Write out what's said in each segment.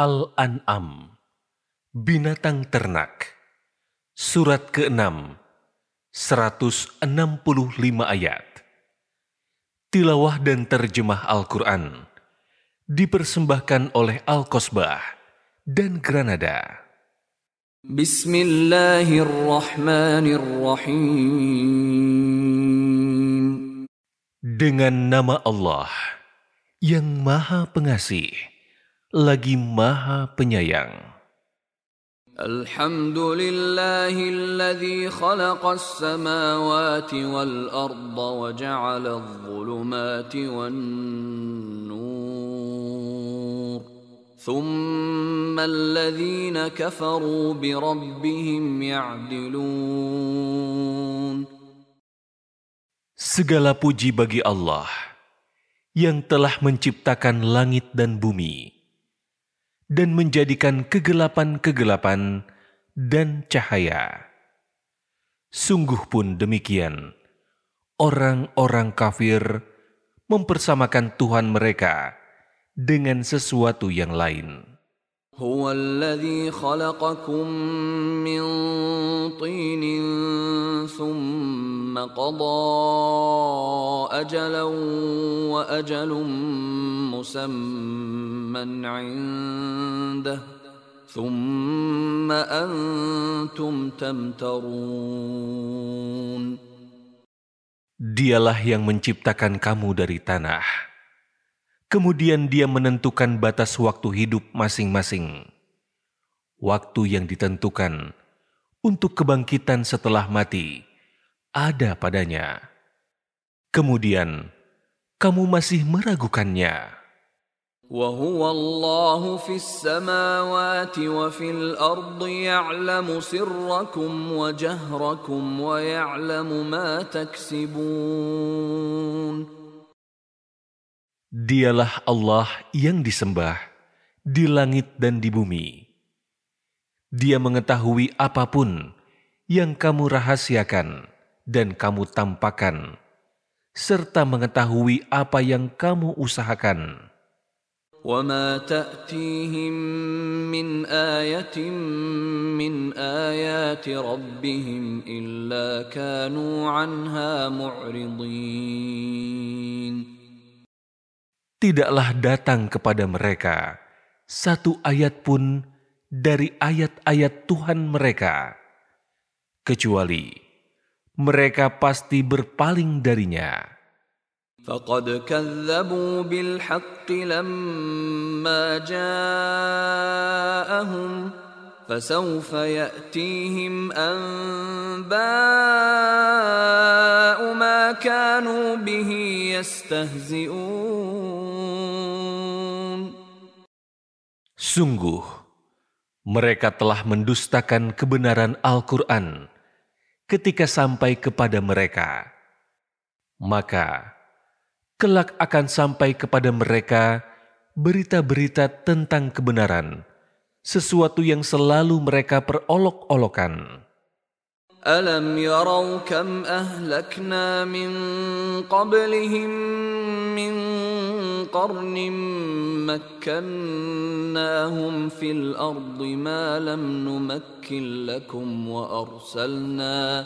Al-An'am Binatang Ternak Surat ke-6 165 ayat Tilawah dan terjemah Al-Quran dipersembahkan oleh Al-Kosbah dan Granada. Bismillahirrahmanirrahim. Dengan nama Allah yang Maha Pengasih, lagi Maha Penyayang. الحمد لله الذي خلق السماوات والأرض وجعل الظلمات والنور ثم الذين كفروا بربهم يعدلون Segala puji bagi Allah yang telah menciptakan langit dan bumi dan menjadikan kegelapan-kegelapan dan cahaya. Sungguh pun demikian, orang-orang kafir mempersamakan Tuhan mereka dengan sesuatu yang lain. هو الذي خلقكم من طين ثم قضى أجلا وأجل مسمى عنده ثم أنتم تمترون Dialah yang menciptakan kamu dari tanah Kemudian dia menentukan batas waktu hidup masing-masing. Waktu yang ditentukan untuk kebangkitan setelah mati ada padanya. Kemudian kamu masih meragukannya. وهو الله في السماوات وفي الأرض يعلم سركم وجهركم ويعلم ما تكسبون Dialah Allah yang disembah di langit dan di bumi. Dia mengetahui apapun yang kamu rahasiakan dan kamu tampakkan, serta mengetahui apa yang kamu usahakan. وما تأتيهم من آية من آيات ربهم إلا كانوا عنها معرضين tidaklah datang kepada mereka satu ayat pun dari ayat-ayat Tuhan mereka, kecuali mereka pasti berpaling darinya. فقد كذبوا بالحق لما جاءهم فسوف يأتيهم أنباء ما كانوا به يستهزئون Sungguh, mereka telah mendustakan kebenaran Al-Quran ketika sampai kepada mereka. Maka, kelak akan sampai kepada mereka berita-berita tentang kebenaran sesuatu yang selalu mereka perolok-olokan. ألم يروا كم أهلكنا من قبلهم من قرن مكناهم في الأرض ما لم نمكن لكم وأرسلنا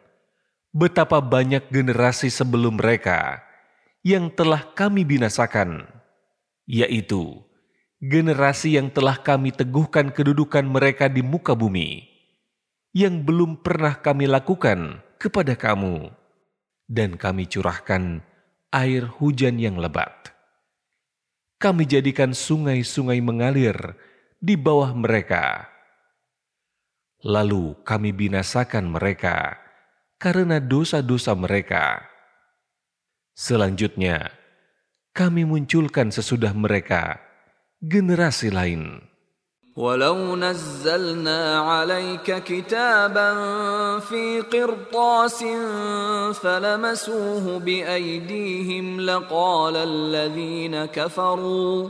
betapa banyak generasi sebelum mereka yang telah kami binasakan, yaitu generasi yang telah kami teguhkan kedudukan mereka di muka bumi, yang belum pernah kami lakukan kepada kamu, dan kami curahkan air hujan yang lebat. Kami jadikan sungai-sungai mengalir di bawah mereka. Lalu kami binasakan mereka karena dosa-dosa mereka. Selanjutnya, kami munculkan sesudah mereka generasi lain. ولو نزلنا عليك كتابا في قرطاس فلمسوه بايديهم لقال الذين كفروا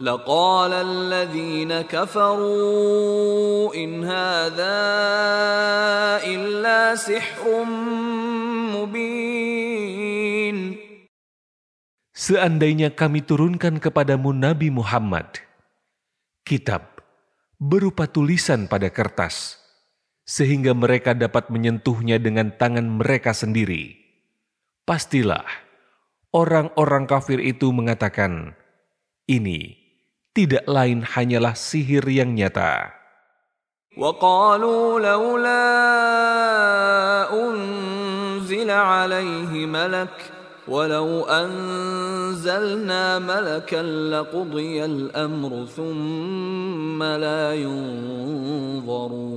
لقال الذين كفروا ان هذا الا سحر مبين Seandainya kami turunkan kepadamu Nabi Muhammad, kitab berupa tulisan pada kertas, sehingga mereka dapat menyentuhnya dengan tangan mereka sendiri. Pastilah orang-orang kafir itu mengatakan, "Ini tidak lain hanyalah sihir yang nyata." وقالوا لولا أنزل عليه ملك ولو أنزلنا ملكا لقضي الأمر ثم لا ينظرون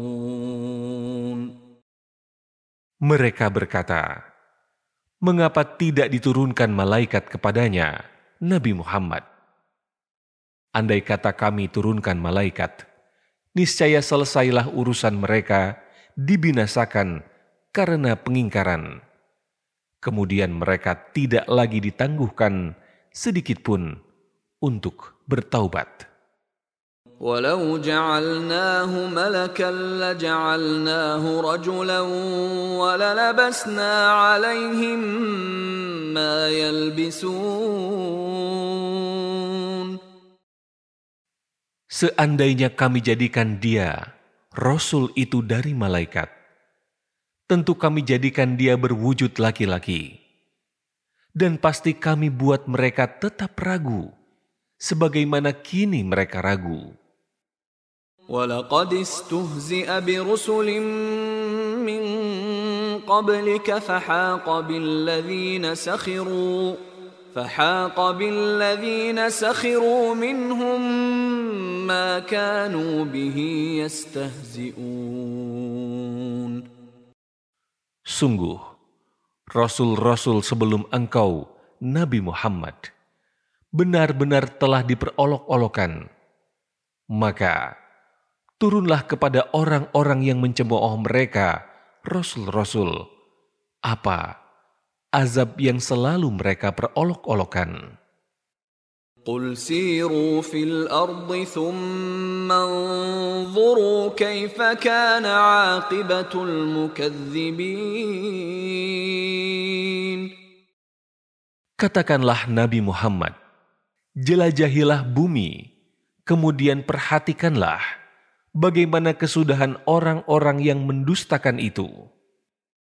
Mereka berkata, Mengapa tidak diturunkan malaikat kepadanya, Nabi Muhammad? Andai kata kami turunkan malaikat, niscaya selesailah urusan mereka dibinasakan karena pengingkaran kemudian mereka tidak lagi ditangguhkan sedikit pun untuk bertaubat. ولو جعلناه ملكا لجعلناه رجلا وللبسنا عليهم ما يلبسون seandainya kami jadikan dia, Rasul itu dari malaikat, tentu kami jadikan dia berwujud laki-laki. Dan pasti kami buat mereka tetap ragu, sebagaimana kini mereka ragu. min qablika فحاق بالذين سخروا فحاق بالذين سخروا منهم ما كانوا به يستهزئون Sungguh, rasul-rasul sebelum engkau, Nabi Muhammad, benar-benar telah diperolok-olokan. Maka, turunlah kepada orang-orang yang mencemooh mereka, rasul-rasul, apa azab yang selalu mereka perolok-olokan. قل سيروا في الأرض ثم انظروا كيف كان عاقبة المكذبين Katakanlah Nabi Muhammad, jelajahilah bumi, kemudian perhatikanlah bagaimana kesudahan orang-orang yang mendustakan itu.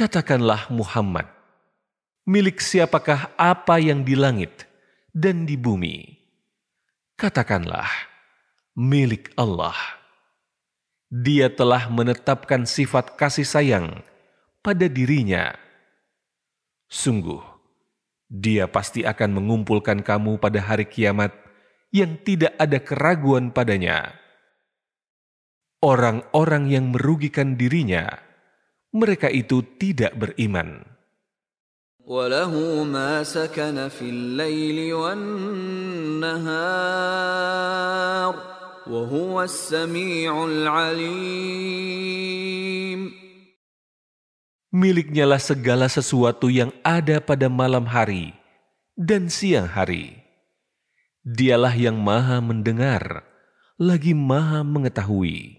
Katakanlah Muhammad, milik siapakah apa yang di langit dan di bumi? Katakanlah, milik Allah. Dia telah menetapkan sifat kasih sayang pada dirinya. Sungguh, dia pasti akan mengumpulkan kamu pada hari kiamat yang tidak ada keraguan padanya. Orang-orang yang merugikan dirinya, mereka itu tidak beriman. وله ما سكن في الليل والنهار وهو السميع العليم Miliknya lah segala sesuatu yang ada pada malam hari dan siang hari. Dialah yang maha mendengar, lagi maha mengetahui.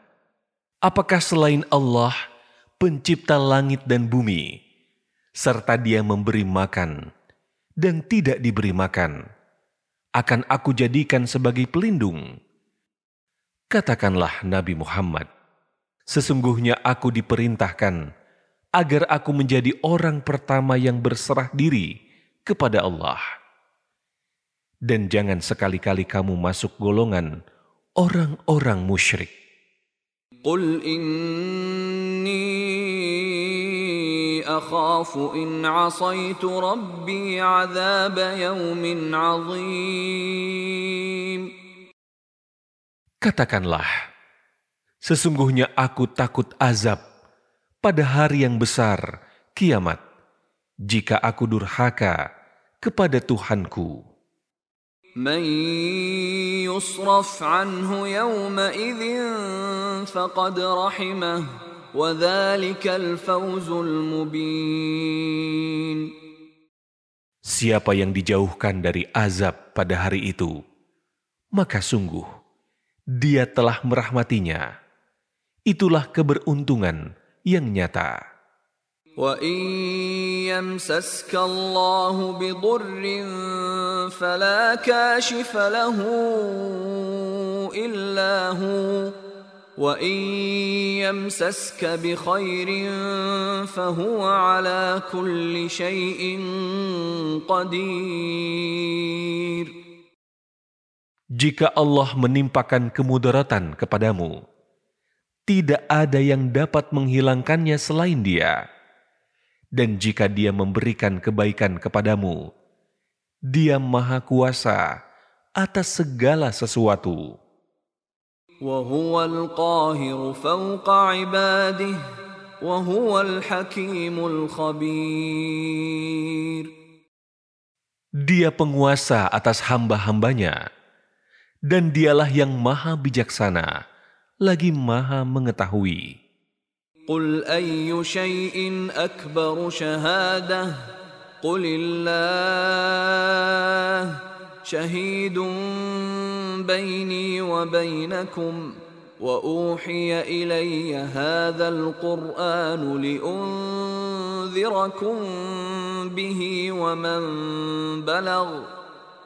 apakah selain Allah pencipta langit dan bumi, serta dia memberi makan dan tidak diberi makan, akan aku jadikan sebagai pelindung? Katakanlah Nabi Muhammad, sesungguhnya aku diperintahkan agar aku menjadi orang pertama yang berserah diri kepada Allah. Dan jangan sekali-kali kamu masuk golongan orang-orang musyrik. قل إني أخاف إن عصيت ربي عذاب يوم عظيم Katakanlah, sesungguhnya aku takut azab pada hari yang besar, kiamat, jika aku durhaka kepada Tuhanku. من يصرف عنه يومئذ فقد رحمه وذلك الفوز المبين Siapa yang dijauhkan dari azab pada hari itu, maka sungguh dia telah merahmatinya. Itulah keberuntungan yang nyata. وإن يمسسك الله بضر فلا كاشف له إلا هو وإن يمسسك بخير فهو على كل شيء قدير Jika Allah menimpakan kemudaratan kepadamu, tidak ada yang dapat menghilangkannya selain Dia. dan jika Dia memberikan kebaikan kepadamu, Dia Maha Kuasa atas segala sesuatu. Dia penguasa atas hamba-hambanya, dan dialah yang maha bijaksana, lagi maha mengetahui. قل أي شيء أكبر شهادة قل الله شهيد بيني وبينكم وأوحي إلي هذا القرآن لأنذركم به ومن بلغ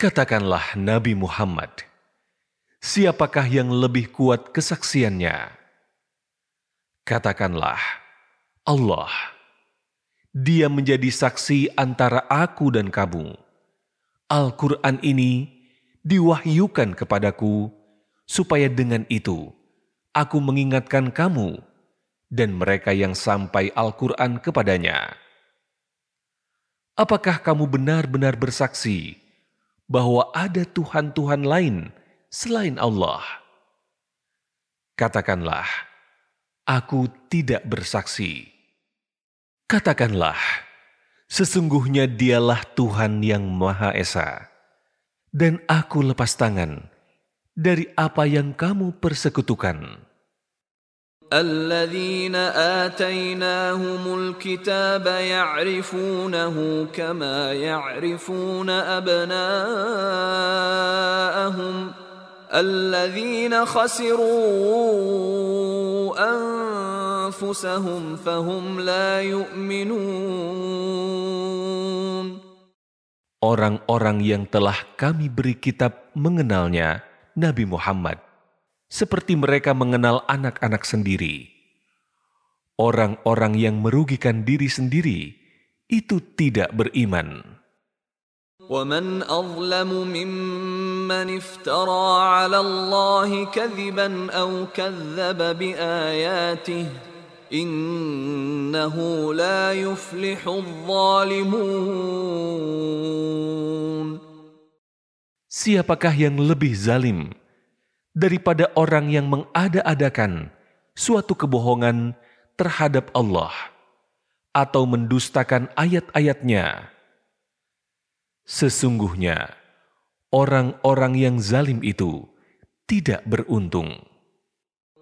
Katakanlah Nabi Muhammad, siapakah yang lebih kuat kesaksiannya? Katakanlah, Allah. Dia menjadi saksi antara aku dan kamu. Al-Quran ini diwahyukan kepadaku, supaya dengan itu aku mengingatkan kamu dan mereka yang sampai Al-Quran kepadanya. Apakah kamu benar-benar bersaksi bahwa ada Tuhan-Tuhan lain selain Allah? Katakanlah, aku tidak bersaksi. Katakanlah, sesungguhnya dialah Tuhan yang Maha Esa, dan aku lepas tangan dari apa yang kamu persekutukan. الذين آتيناهم الكتاب يعرفونه كما يعرفون أبناءهم الذين خسروا أنفسهم فهم لا يؤمنون Orang-orang yang telah kami beri kitab mengenalnya, Nabi Muhammad, seperti mereka mengenal anak-anak sendiri. Orang-orang yang merugikan diri sendiri itu tidak beriman. ومن أظلم ممن افترى على الله كذبا أو كذب بآياته إنه لا يفلح الظالمون Siapakah yang lebih zalim daripada orang yang mengada-adakan suatu kebohongan terhadap Allah atau mendustakan ayat-ayatnya. Sesungguhnya, orang-orang yang zalim itu tidak beruntung.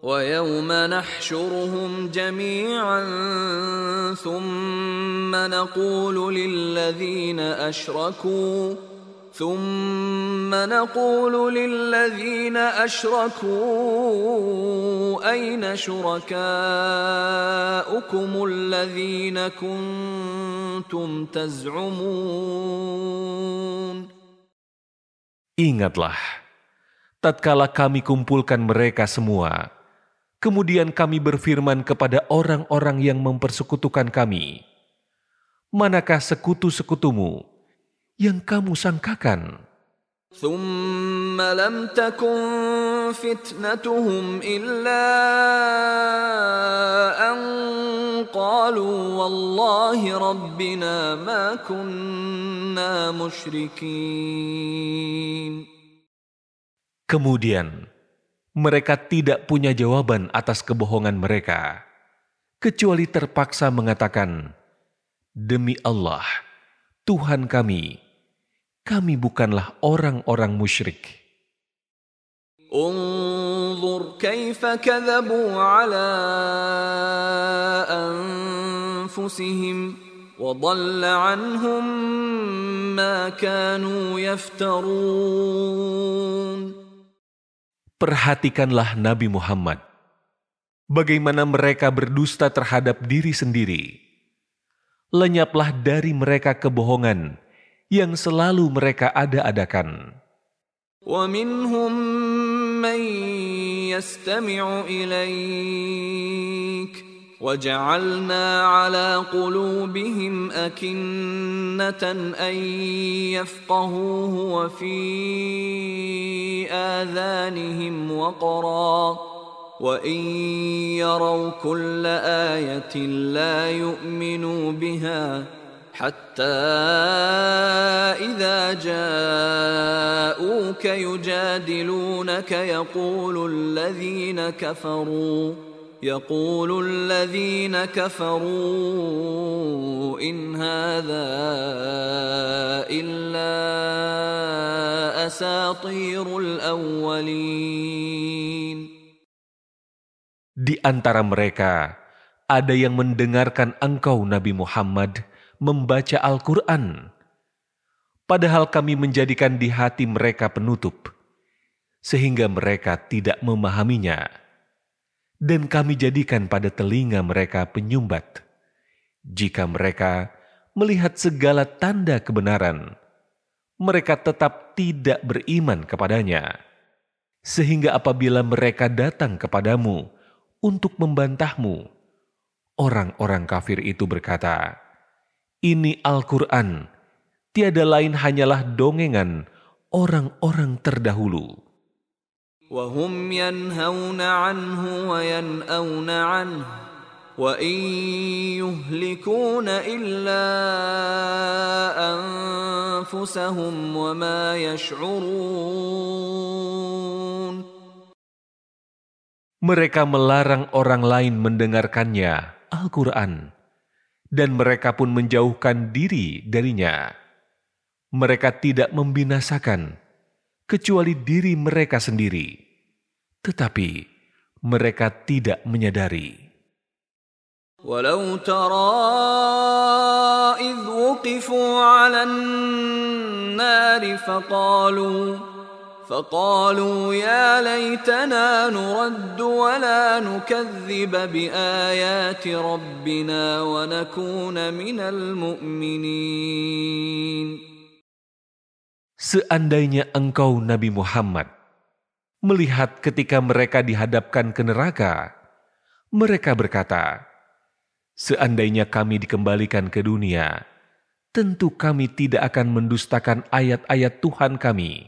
ويوم نحشرهم جميعا ثم نقول للذين أشركوا ثم نقول للذين أشركوا أين شركاؤكم الذين كنتم تزعمون Ingatlah, tatkala kami kumpulkan mereka semua, kemudian kami berfirman kepada orang-orang yang mempersekutukan kami, Manakah sekutu-sekutumu yang kamu sangkakan? ثم لم تكن فتنتهم إلا أن قالوا والله ربنا ما كنا مشركين Kemudian, mereka tidak punya jawaban atas kebohongan mereka, kecuali terpaksa mengatakan, "Demi Allah, Tuhan kami, kami bukanlah orang-orang musyrik." انظر كيف كذبوا على أنفسهم وضل عنهم ما كانوا يفترون Perhatikanlah Nabi Muhammad, bagaimana mereka berdusta terhadap diri sendiri. Lenyaplah dari mereka kebohongan yang selalu mereka ada-adakan. ومنهم من يستمع إليك وجعلنا على قلوبهم أكنة أن يفقهوه وفي آذانهم وقرا وإن يروا كل آية لا يؤمنوا بها حتى إذا جاءوك يجادلونك يقول الذين كفروا يقول الذين كفروا إن هذا إلا أساطير الأولين Di antara mereka ada yang mendengarkan engkau Nabi Muhammad membaca Al-Quran. Padahal kami menjadikan di hati mereka penutup, sehingga mereka tidak memahaminya. Dan kami jadikan pada telinga mereka penyumbat. Jika mereka melihat segala tanda kebenaran, mereka tetap tidak beriman kepadanya. Sehingga apabila mereka datang kepadamu untuk membantahmu, orang-orang kafir itu berkata, ini Al-Quran, tiada lain hanyalah dongengan orang-orang terdahulu. وهم ينهون عنه وينأون عنه وإن يهلكون إلا أنفسهم وما يشعرون Mereka melarang orang lain mendengarkannya, Al-Quran, dan mereka pun menjauhkan diri darinya. Mereka tidak membinasakan kecuali diri mereka sendiri, tetapi mereka tidak menyadari. ولو ترى إذ وقفوا على النار فقالوا فقالوا يا ليتنا نرد ولا نكذب بآيات ربنا ونكون من المؤمنين Seandainya engkau Nabi Muhammad melihat ketika mereka dihadapkan ke neraka, mereka berkata, "Seandainya kami dikembalikan ke dunia, tentu kami tidak akan mendustakan ayat-ayat Tuhan kami,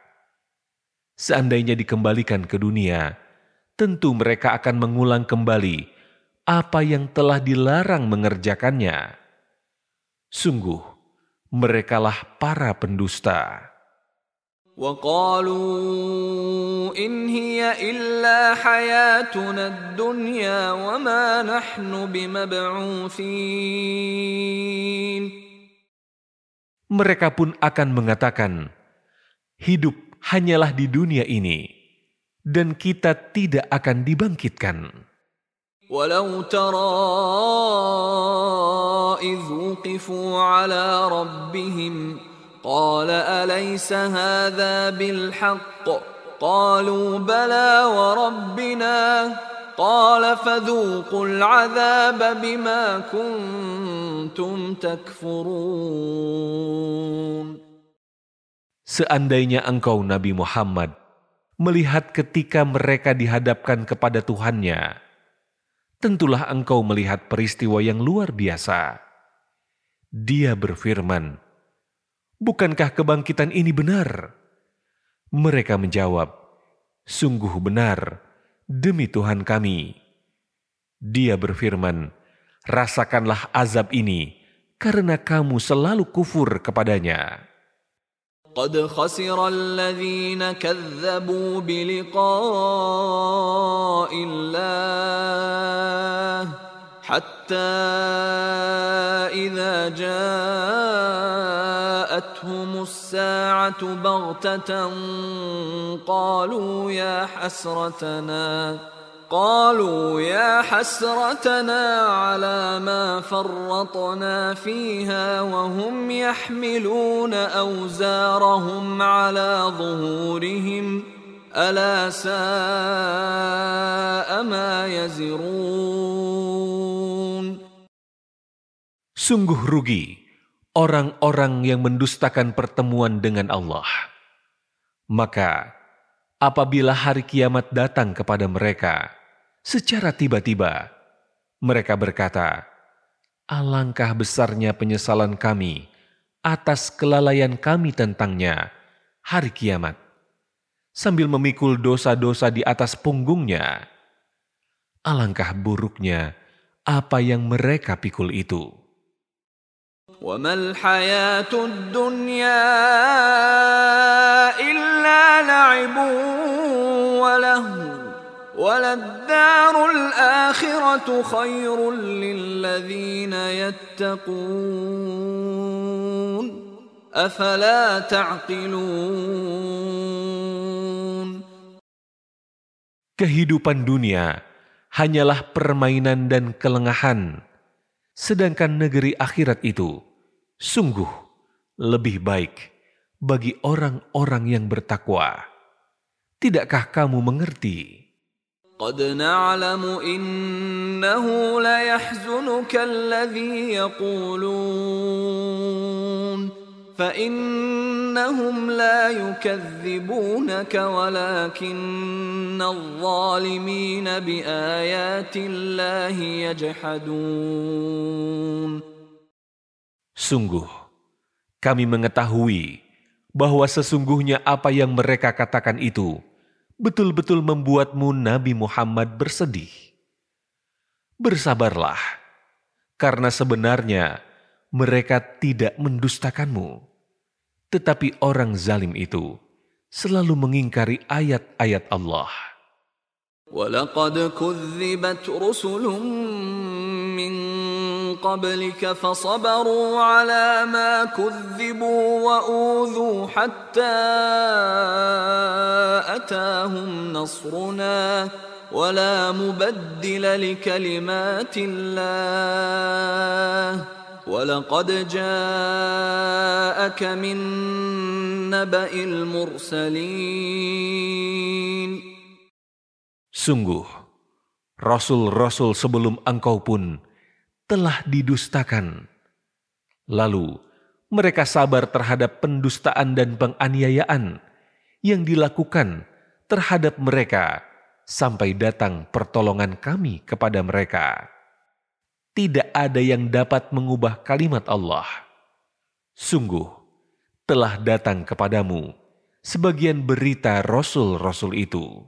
Seandainya dikembalikan ke dunia, tentu mereka akan mengulang kembali apa yang telah dilarang mengerjakannya. Sungguh, merekalah para pendusta. وقالوا إن هي إلا حياتنا الدنيا وما نحن بمبعوثين Mereka pun akan mengatakan, hidup hanyalah di dunia ini, dan kita tidak akan dibangkitkan. ولو ترى إذ وقفوا على ربهم قال أليس هذا بالحق قالوا بلى وربنا قال فذوقوا العذاب بما كنتم تكفرون Seandainya engkau Nabi Muhammad melihat ketika mereka dihadapkan kepada Tuhannya, tentulah engkau melihat peristiwa yang luar biasa. Dia berfirman, Bukankah kebangkitan ini benar? Mereka menjawab, Sungguh benar, demi Tuhan kami. Dia berfirman, Rasakanlah azab ini, karena kamu selalu kufur kepadanya. قد خسر الذين كذبوا بلقاء الله حتى إذا جاءتهم الساعة بغتة قالوا يا حسرتنا قالوا يا حسرتنا على ما فرطنا فيها وهم يحملون أوزارهم على ظهورهم ألا ساء ما يزرون Sungguh rugi orang-orang yang mendustakan pertemuan dengan Allah. Maka, apabila hari kiamat datang kepada mereka secara tiba-tiba, mereka berkata, "Alangkah besarnya penyesalan kami atas kelalaian kami tentangnya hari kiamat." Sambil memikul dosa-dosa di atas punggungnya, alangkah buruknya apa yang mereka pikul itu. وما الحياة الدنيا إلا لعب ولهو وللدار الآخرة خير للذين يتقون أفلا تعقلون Kehidupan dunia hanyalah permainan dan kelengahan, sedangkan negeri akhirat itu sungguh lebih baik bagi orang-orang yang bertakwa. Tidakkah kamu mengerti? قد نعلم إنه ليحزنك الذي يقولون فإنهم لا يكذبونك ولكن الظالمين بآيات الله يجحدون Sungguh, kami mengetahui bahwa sesungguhnya apa yang mereka katakan itu betul-betul membuatmu Nabi Muhammad bersedih. Bersabarlah, karena sebenarnya mereka tidak mendustakanmu. Tetapi orang zalim itu selalu mengingkari ayat-ayat Allah. ولقد كذبت رسل من قبلك فصبروا على ما كذبوا وأوذوا حتى أتاهم نصرنا ولا مبدل لكلمات الله. ولقد جاءك من نبأ المرسلين. Sungguh, rasul-rasul sebelum engkau pun telah didustakan. Lalu Mereka sabar terhadap pendustaan dan penganiayaan yang dilakukan terhadap mereka sampai datang pertolongan kami kepada mereka. Tidak ada yang dapat mengubah kalimat Allah. Sungguh, telah datang kepadamu sebagian berita rasul-rasul itu.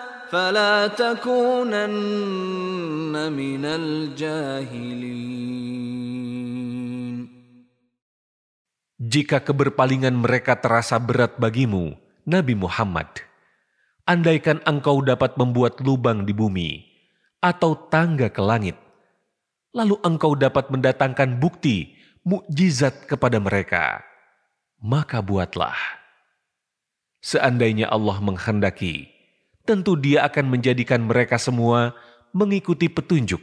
فلا تكونن من الجاهلين Jika keberpalingan mereka terasa berat bagimu, Nabi Muhammad, andaikan engkau dapat membuat lubang di bumi atau tangga ke langit, lalu engkau dapat mendatangkan bukti mukjizat kepada mereka, maka buatlah. Seandainya Allah menghendaki, tentu Dia akan menjadikan mereka semua mengikuti petunjuk.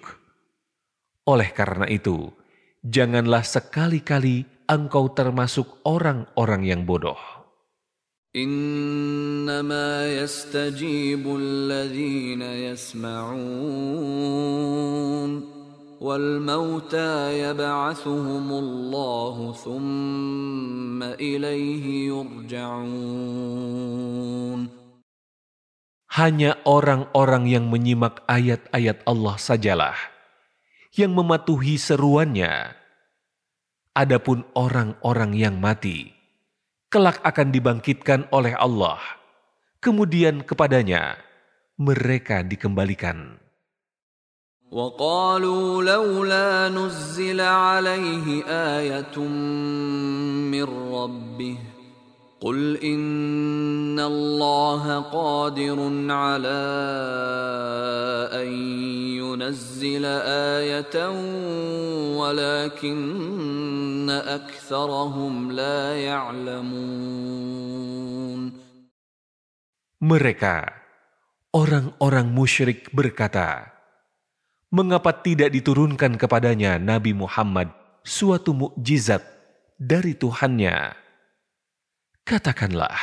Oleh karena itu, janganlah sekali-kali engkau termasuk orang-orang yang bodoh. إنما يستجيب الذين يسمعون والموتى يبعثهم الله ثم إليه يرجعون Hanya orang-orang yang menyimak ayat-ayat Allah sajalah yang mematuhi seruannya. Adapun orang-orang yang mati, kelak akan dibangkitkan oleh Allah. Kemudian kepadanya mereka dikembalikan. وقالوا لولا نزل عليه آية من ربه قل إن الله قادر على أن ينزل آية ولكن أكثرهم لا يعلمون Mereka, orang-orang musyrik berkata, Mengapa tidak diturunkan kepadanya Nabi Muhammad suatu mukjizat dari Tuhannya? Katakanlah,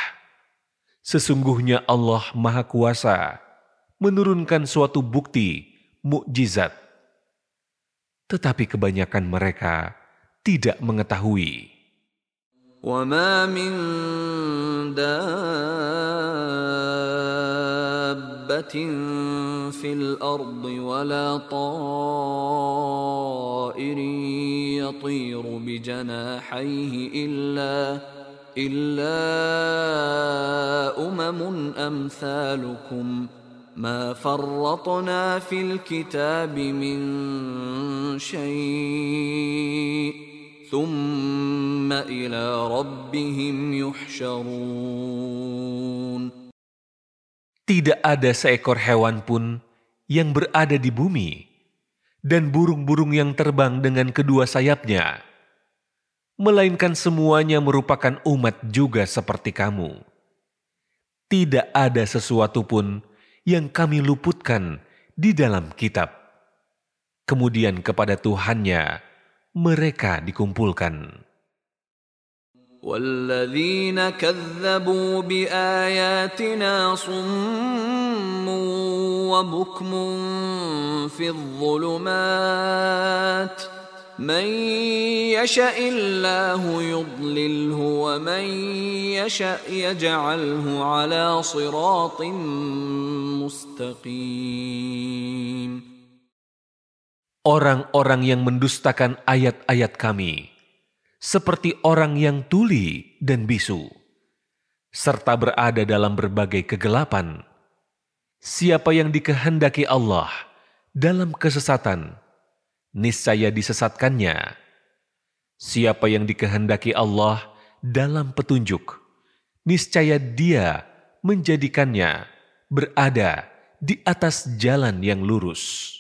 sesungguhnya Allah Maha Kuasa menurunkan suatu bukti mukjizat. Tetapi kebanyakan mereka tidak mengetahui. وما من دابة في الأرض ولا طائر يطير بجناحيه إلا إلا أمم أمثالكم ما فرطنا في الكتاب من شيء ثم إلى ربهم يحشرون Tidak ada seekor hewan pun yang berada di bumi, dan burung-burung yang terbang dengan kedua sayapnya, melainkan semuanya merupakan umat juga seperti kamu. Tidak ada sesuatu pun yang kami luputkan di dalam kitab. Kemudian kepada Tuhannya mereka dikumpulkan. والذين كذبوا بآياتنا صم وبكم في الظلمات من يشاء الله يضلله ومن يشاء يجعله على صراط مستقيم Orang-orang yang mendustakan ayat-ayat kami, seperti orang yang tuli dan bisu, serta berada dalam berbagai kegelapan. Siapa yang dikehendaki Allah dalam kesesatan, niscaya disesatkannya. Siapa yang dikehendaki Allah dalam petunjuk, niscaya Dia menjadikannya berada di atas jalan yang lurus.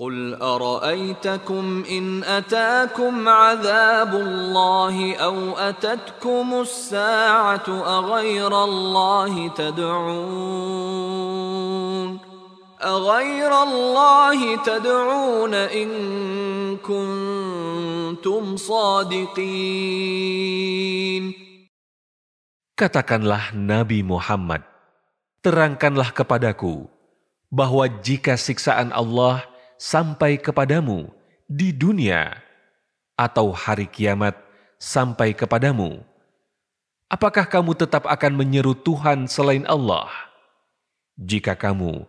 قل أرأيتكم إن أتاكم عذاب الله أو أتتكم الساعة أغير الله تدعون أغير الله تدعون إن كنتم صادقين Katakanlah Nabi Muhammad, terangkanlah kepadaku bahwa jika siksaan Allah sampai kepadamu di dunia atau hari kiamat sampai kepadamu, apakah kamu tetap akan menyeru Tuhan selain Allah? Jika kamu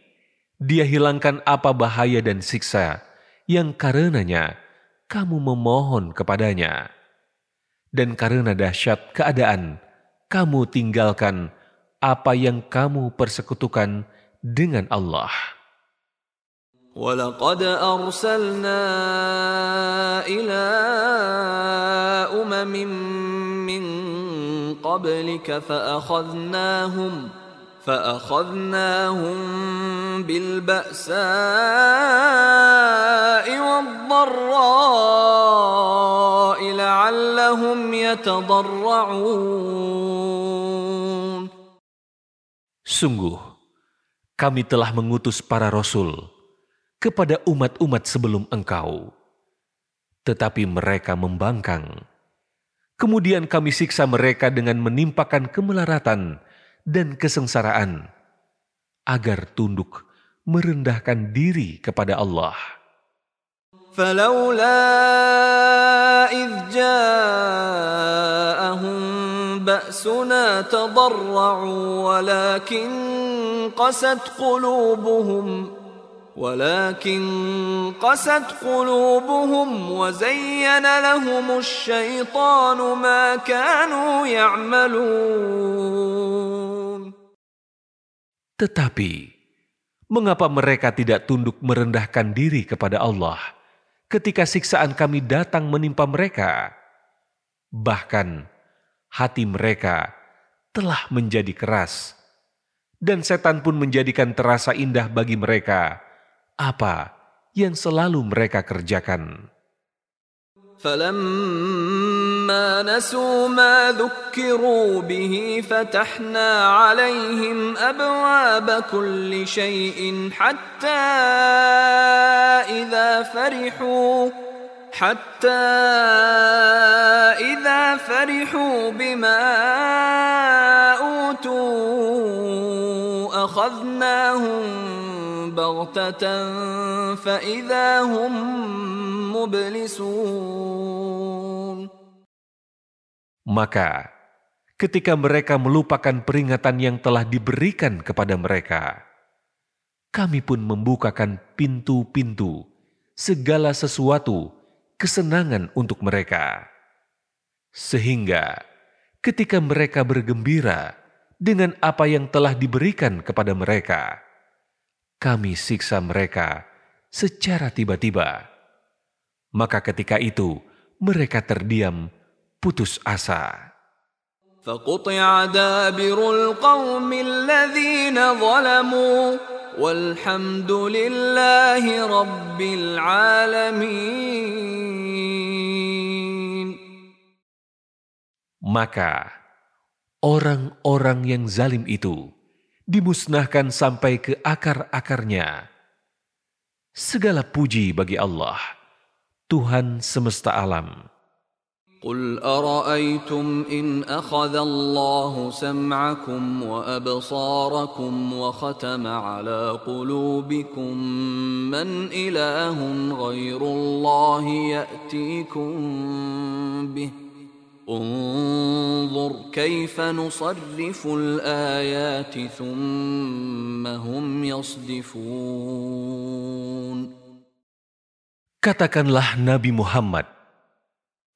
dia hilangkan apa bahaya dan siksa yang karenanya kamu memohon kepadanya. Dan karena dahsyat keadaan, kamu tinggalkan apa yang kamu persekutukan dengan Allah. ولقد أرسلنا إلى أمم من قبلك فأخذناهم فأخذناهم بالبأساء والضراء لعلهم يتضرعون Sungguh, kami telah mengutus para rasul kepada umat-umat sebelum engkau. Tetapi mereka membangkang. Kemudian kami siksa mereka dengan menimpakan kemelaratan dan kesengsaraan, agar tunduk merendahkan diri kepada Allah. فلولا إذ جاءهم بأسنا تضرعوا ولكن قست قلوبهم ولكن قست قلوبهم وزين لهم الشيطان ما كانوا يعملون Tetapi, mengapa mereka tidak tunduk merendahkan diri kepada Allah ketika siksaan kami datang menimpa mereka? Bahkan, hati mereka telah menjadi keras, dan setan pun menjadikan terasa indah bagi mereka apa yang selalu mereka kerjakan. فلما نسوا ما ذكروا به فتحنا عليهم ابواب كل شيء حتى اذا فرحوا حتى اذا فرحوا بما اوتوا اخذناهم بغتة فإذا هم مبلسون Maka, ketika mereka melupakan peringatan yang telah diberikan kepada mereka, kami pun membukakan pintu-pintu segala sesuatu kesenangan untuk mereka. Sehingga ketika mereka bergembira dengan apa yang telah diberikan kepada mereka, kami siksa mereka secara tiba-tiba. Maka ketika itu mereka terdiam putus asa. فقطع دابر القوم الذين ظلموا والحمد لله رب العالمين Maka orang-orang yang zalim itu dimusnahkan sampai ke akar-akarnya. Segala puji bagi Allah, Tuhan semesta alam. قل أرأيتم إن أخذ الله سمعكم وأبصاركم وختم على قلوبكم من إله غير الله يأتيكم به انظر كيف نصرف الآيات ثم هم يصدفون Katakanlah Nabi Muhammad,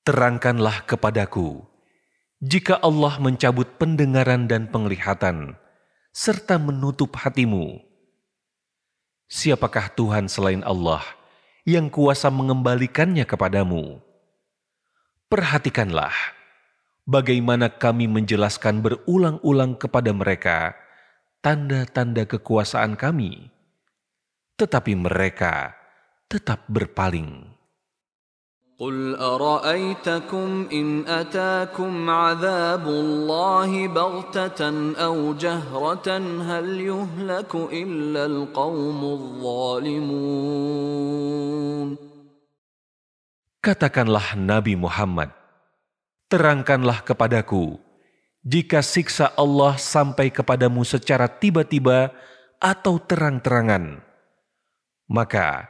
terangkanlah kepadaku, jika Allah mencabut pendengaran dan penglihatan, serta menutup hatimu, siapakah Tuhan selain Allah yang kuasa mengembalikannya kepadamu? Perhatikanlah bagaimana kami menjelaskan berulang-ulang kepada mereka tanda-tanda kekuasaan kami, tetapi mereka tetap berpaling. قل أرأيتكم إن أتاكم عذاب الله بغتة أو جهرة هل يهلك إلا القوم الظالمون Katakanlah Nabi Muhammad, terangkanlah kepadaku, jika siksa Allah sampai kepadamu secara tiba-tiba atau terang-terangan, maka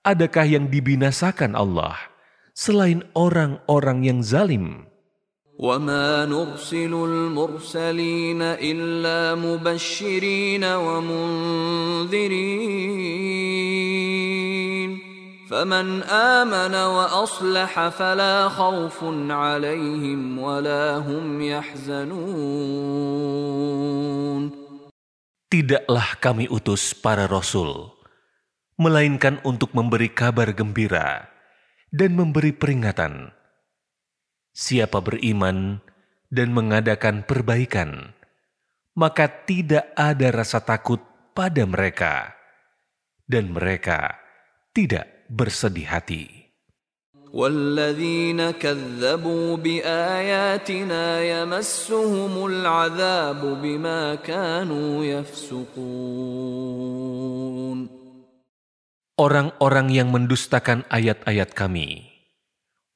adakah yang dibinasakan Allah selain orang-orang yang zalim? وما نرسل المرسلين إلا مبشرين ومنذرين فمن آمن وأصلح فلا خوف عليهم ولا هم يحزنون Tidaklah kami utus para rasul, melainkan untuk memberi kabar gembira dan memberi peringatan. Siapa beriman dan mengadakan perbaikan, maka tidak ada rasa takut pada mereka, dan mereka tidak bersedih hati. والذين كذبوا بآياتنا يمسهم العذاب بما كانوا يفسقون Orang-orang yang mendustakan ayat-ayat kami,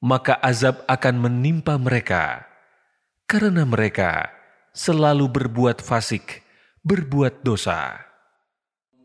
maka azab akan menimpa mereka karena mereka selalu berbuat fasik, berbuat dosa.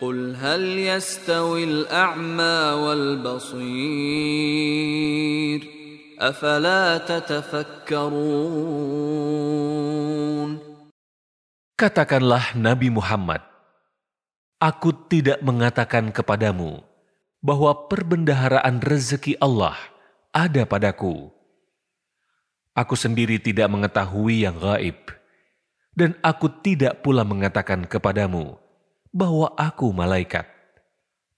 قل هل يستوي الأعمى والبصير أفلا تتفكرون Katakanlah Nabi Muhammad, Aku tidak mengatakan kepadamu bahwa perbendaharaan rezeki Allah ada padaku. Aku sendiri tidak mengetahui yang gaib, dan aku tidak pula mengatakan kepadamu bahwa aku malaikat.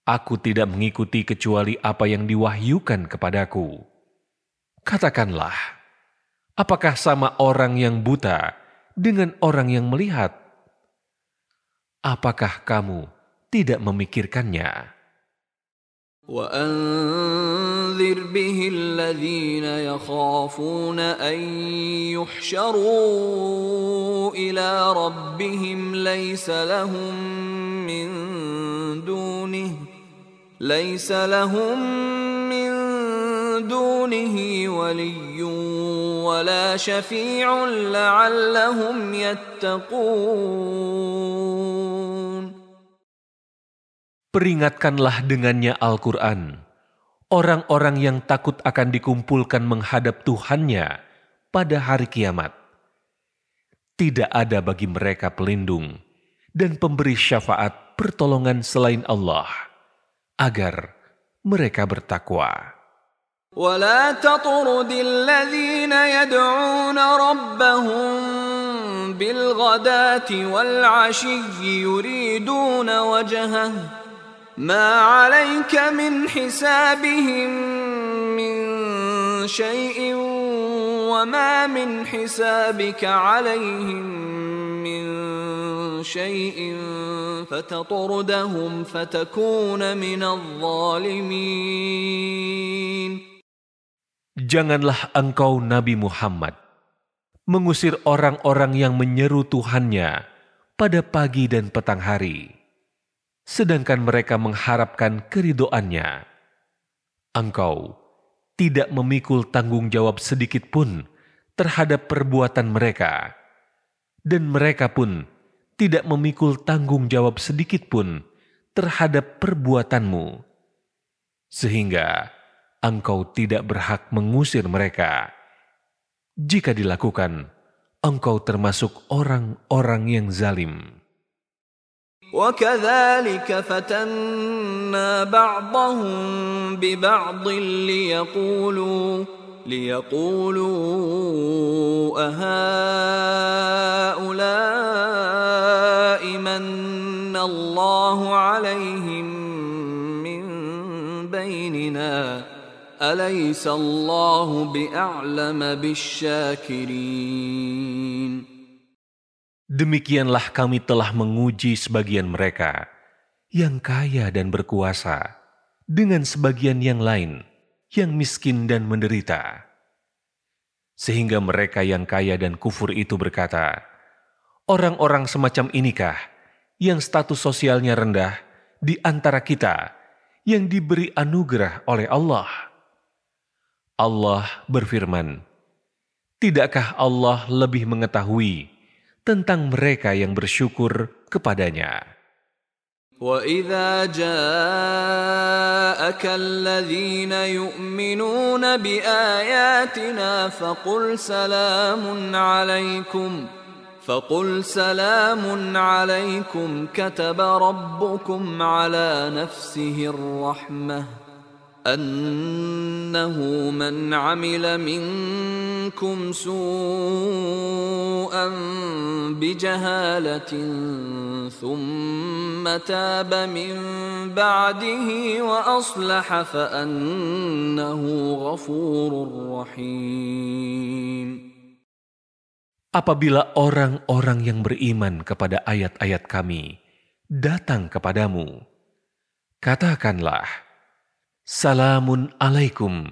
Aku tidak mengikuti kecuali apa yang diwahyukan kepadaku. Katakanlah, apakah sama orang yang buta dengan orang yang melihat? Apakah kamu tidak memikirkannya? وأنذر به الذين يخافون أن يحشروا إلى ربهم ليس لهم من دونه ليس لهم من دونه ولي ولا شفيع لعلهم يتقون Peringatkanlah dengannya Al-Quran, orang-orang yang takut akan dikumpulkan menghadap Tuhannya pada hari kiamat. Tidak ada bagi mereka pelindung dan pemberi syafaat pertolongan selain Allah, agar mereka bertakwa. ولا تطرد الذين يدعون ربهم بالغداة والعشي يريدون وجهه ما عليك من حسابهم من شيء وما من حسابك عليهم من شيء فتطردهم فتكون من الظالمين Janganlah engkau Nabi Muhammad mengusir orang-orang yang menyeru Tuhannya pada pagi dan petang hari, sedangkan mereka mengharapkan keridoannya. Engkau tidak memikul tanggung jawab sedikit pun terhadap perbuatan mereka, dan mereka pun tidak memikul tanggung jawab sedikit pun terhadap perbuatanmu, sehingga engkau tidak berhak mengusir mereka. Jika dilakukan, engkau termasuk orang-orang yang zalim. وكذلك فتنا بعضهم ببعض ليقولوا ليقولوا أهؤلاء من الله عليهم من بيننا؟ أليس الله بأعلم بالشاكرين؟ Demikianlah kami telah menguji sebagian mereka yang kaya dan berkuasa dengan sebagian yang lain yang miskin dan menderita. Sehingga mereka yang kaya dan kufur itu berkata, Orang-orang semacam inikah yang status sosialnya rendah di antara kita yang diberi anugerah oleh Allah? Allah berfirman, Tidakkah Allah lebih mengetahui tentang mereka yang bersyukur kepadanya. وَإِذَا جَاءَكَ الَّذِينَ يُؤْمِنُونَ بِآيَاتِنَا فَقُلْ سَلَامٌ عَلَيْكُمْ فَقُلْ سَلَامٌ عَلَيْكُمْ كَتَبَ رَبُّكُمْ عَلَى نَفْسِهِ الرَّحْمَةِ أنه من عمل منكم سوءا بجهالة ثم تاب من بعده وأصلح فأنه غفور رحيم Apabila orang-orang yang beriman kepada ayat-ayat kami datang kepadamu, katakanlah, Salamun alaikum.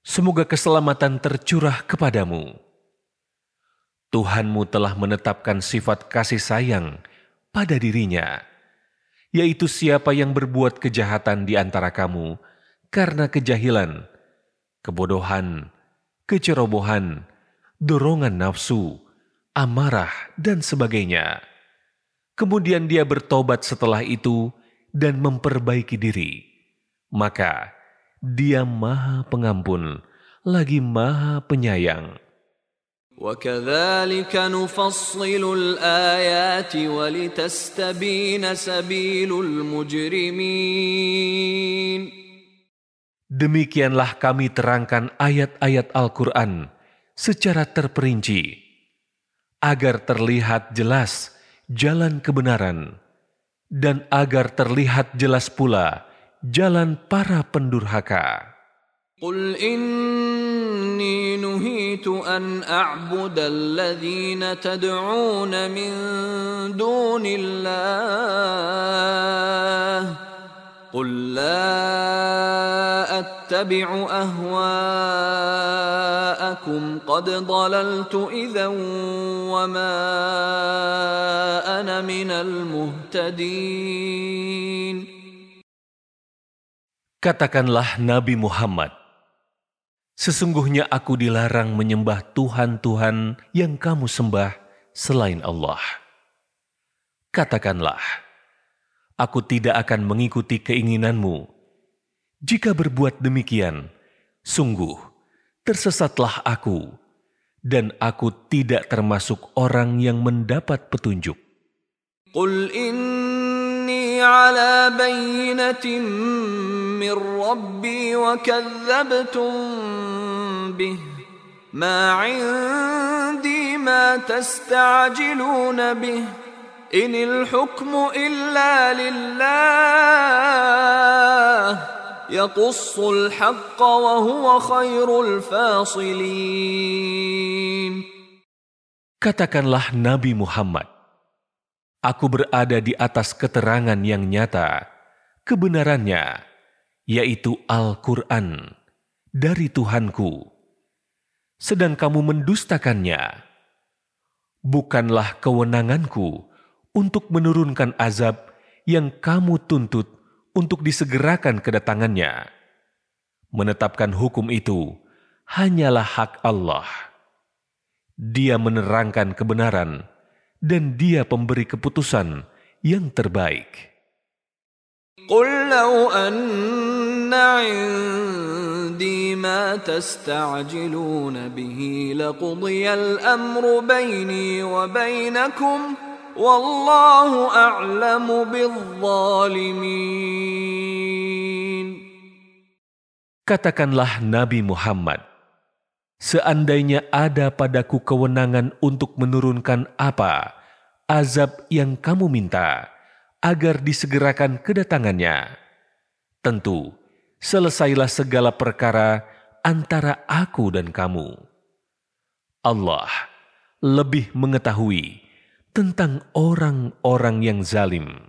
Semoga keselamatan tercurah kepadamu. Tuhanmu telah menetapkan sifat kasih sayang pada dirinya, yaitu siapa yang berbuat kejahatan di antara kamu karena kejahilan, kebodohan, kecerobohan, dorongan nafsu, amarah, dan sebagainya. Kemudian dia bertobat setelah itu dan memperbaiki diri maka Dia Maha Pengampun lagi Maha Penyayang. وكذلك نفصل الآيات ولتستبين سبيل المجرمين Demikianlah kami terangkan ayat-ayat Al-Quran secara terperinci, agar terlihat jelas jalan kebenaran, dan agar terlihat jelas pula jalan para pendurhaka. قل إني نهيت أن أعبد الذين تدعون من دون الله قل لا أتبع أهواءكم قد ضللت إذا وما أنا من المهتدين Katakanlah Nabi Muhammad, Sesungguhnya aku dilarang menyembah Tuhan-Tuhan yang kamu sembah selain Allah. Katakanlah, aku tidak akan mengikuti keinginanmu. Jika berbuat demikian, sungguh tersesatlah aku, dan aku tidak termasuk orang yang mendapat petunjuk. Qul inni ala من ربي وكذبتم به. ما عندي ما تستعجلون به. إن الحكم إلا لله. يقص الحق وهو خير الفاصلين. Katakanlah Nabi Muhammad, Aku berada di atas keterangan yang nyata, kebenarannya yaitu Al-Quran, dari Tuhanku. Sedang kamu mendustakannya. Bukanlah kewenanganku untuk menurunkan azab yang kamu tuntut untuk disegerakan kedatangannya. Menetapkan hukum itu hanyalah hak Allah. Dia menerangkan kebenaran, dan Dia pemberi keputusan yang terbaik. قل لو أن عندي ما تستعجلون به لقضي الأمر بيني وبينكم والله أعلم بالظالمين Katakanlah Nabi Muhammad, seandainya ada padaku kewenangan untuk menurunkan apa azab yang kamu minta, agar disegerakan kedatangannya. Tentu, selesailah segala perkara antara aku dan kamu. Allah lebih mengetahui tentang orang-orang yang zalim.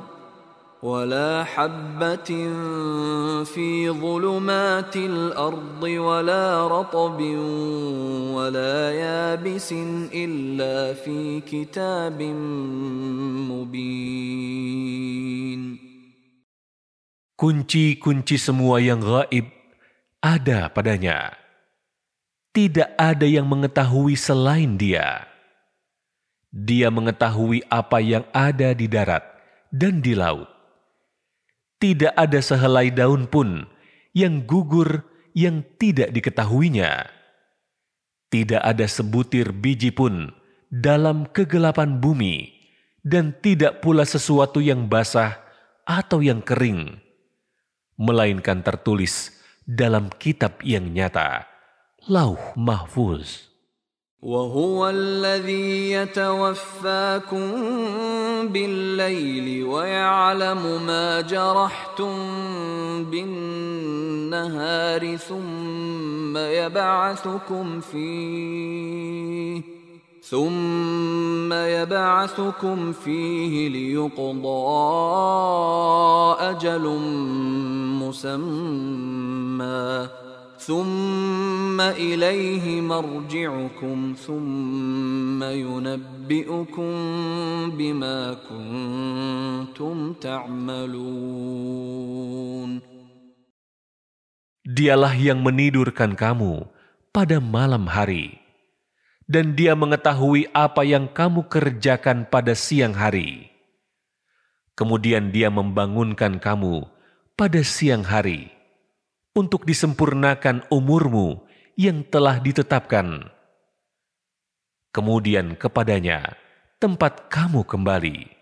ولا حبة في ظلمات الأرض ولا رطب ولا يابس إلا في كتاب مبين Kunci-kunci semua yang gaib ada padanya. Tidak ada yang mengetahui selain dia. Dia mengetahui apa yang ada di darat dan di laut tidak ada sehelai daun pun yang gugur yang tidak diketahuinya. Tidak ada sebutir biji pun dalam kegelapan bumi, dan tidak pula sesuatu yang basah atau yang kering, melainkan tertulis dalam kitab yang nyata, Lauh Mahfuz. وهو الذي يتوفاكم بالليل ويعلم ما جرحتم بالنهار ثم يبعثكم فيه ثم يبعثكم فيه ليقضى أجل مسمى ثم إليه مرجعكم ثم ينبئكم بما كنتم تعملون Dialah yang menidurkan kamu pada malam hari, dan Dia mengetahui apa yang kamu kerjakan pada siang hari. Kemudian Dia membangunkan kamu pada siang hari untuk disempurnakan umurmu yang telah ditetapkan. Kemudian kepadanya tempat kamu kembali.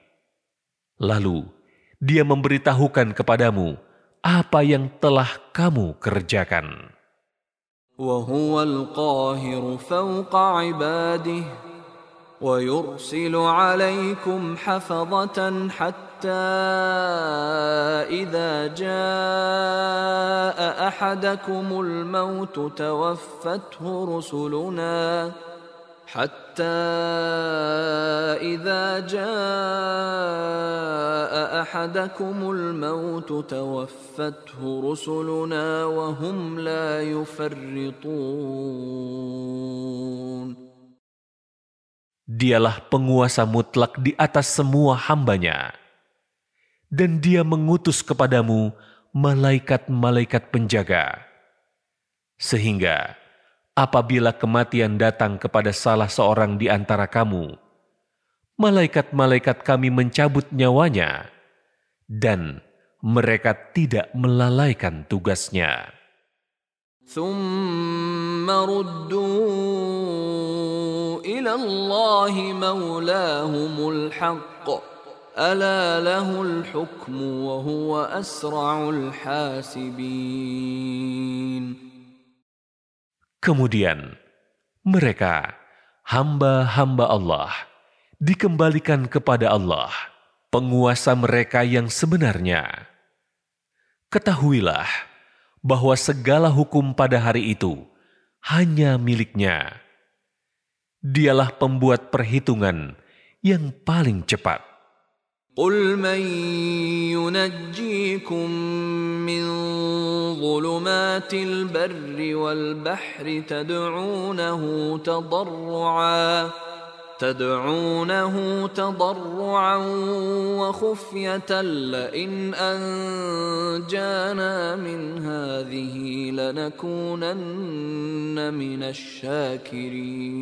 Lalu dia memberitahukan kepadamu apa yang telah kamu kerjakan. وهو القاهر فوق عباده ويرسل عليكم حفظة حتى إذا جاء أحدكم الموت توفته رسلنا حتى إذا جاء أحدكم الموت توفته رسلنا وهم لا يفرطون Dialah penguasa mutlak di atas semua hambanya. Dan dia mengutus kepadamu malaikat-malaikat penjaga. Sehingga apabila kematian datang kepada salah seorang di antara kamu, malaikat-malaikat kami mencabut nyawanya, dan mereka tidak melalaikan tugasnya ردوا إلى الله مولاهم الحق ألا له الحكم وهو أسرع الحاسبين Kemudian mereka, hamba-hamba Allah, dikembalikan kepada Allah, penguasa mereka yang sebenarnya. Ketahuilah bahwa segala hukum pada hari itu hanya miliknya. Dialah pembuat perhitungan yang paling cepat. قل من ينجيكم من ظلمات البر والبحر تدعونه تضرعا تدعونه تضرعا وخفية لئن أنجانا من هذه لنكونن من الشاكرين.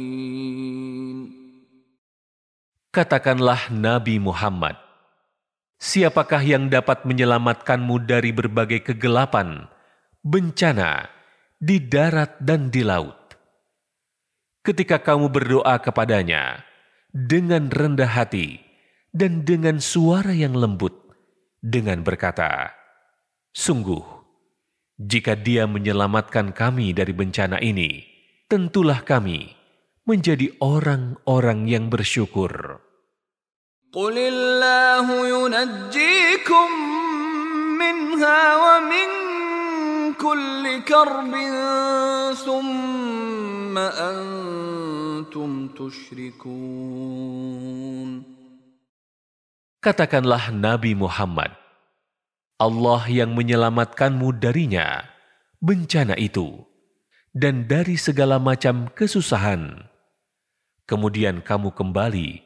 Katakanlah Nabi Muhammad, siapakah yang dapat menyelamatkanmu dari berbagai kegelapan, bencana, di darat dan di laut? Ketika kamu berdoa kepadanya dengan rendah hati dan dengan suara yang lembut, dengan berkata, Sungguh, jika dia menyelamatkan kami dari bencana ini, tentulah kami menjadi orang-orang yang bersyukur. قل الله ينجيكم منها ومن كل كرب ثم أنتم تشركون Katakanlah Nabi Muhammad, Allah yang menyelamatkanmu darinya, bencana itu, dan dari segala macam kesusahan. Kemudian kamu kembali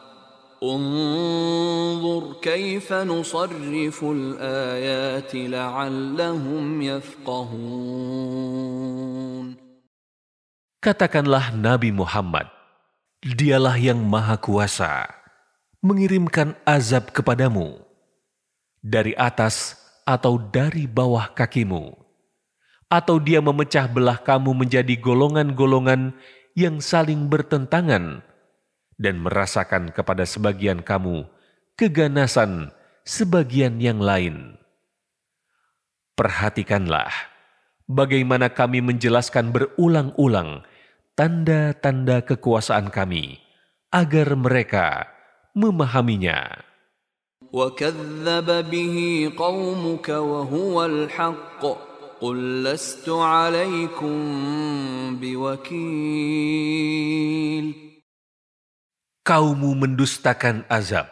انظر كيف نصرف الآيات لعلهم يفقهون Katakanlah Nabi Muhammad, dialah yang maha kuasa, mengirimkan azab kepadamu, dari atas atau dari bawah kakimu, atau dia memecah belah kamu menjadi golongan-golongan yang saling bertentangan, dan merasakan kepada sebagian kamu keganasan sebagian yang lain. Perhatikanlah bagaimana kami menjelaskan berulang-ulang tanda-tanda kekuasaan kami agar mereka memahaminya. وكذب به قومك وهو الحق قل لست عليكم بوكيل kaummu mendustakan azab,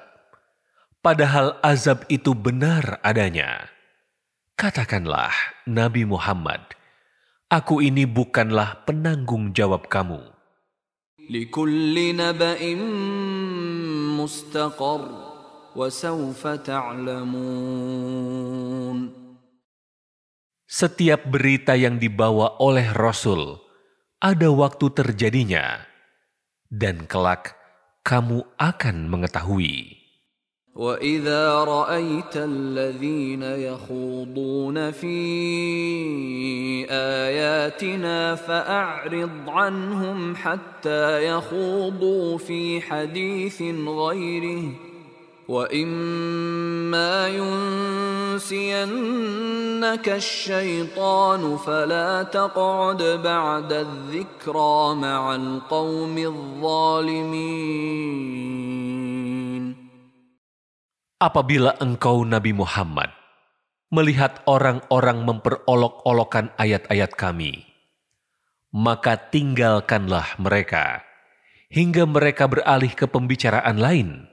padahal azab itu benar adanya. Katakanlah, Nabi Muhammad, aku ini bukanlah penanggung jawab kamu. Setiap berita yang dibawa oleh Rasul, ada waktu terjadinya, dan kelak kamu akan mengetahui. وإذا رأيت الذين يخوضون في آياتنا فأعرض عنهم حتى يخوضوا في حديث غيره وإما ينسينك الشيطان فلا تقعد بعد الذكرى مع القوم الظالمين Apabila engkau Nabi Muhammad melihat orang-orang memperolok-olokan ayat-ayat kami, maka tinggalkanlah mereka hingga mereka beralih ke pembicaraan lain.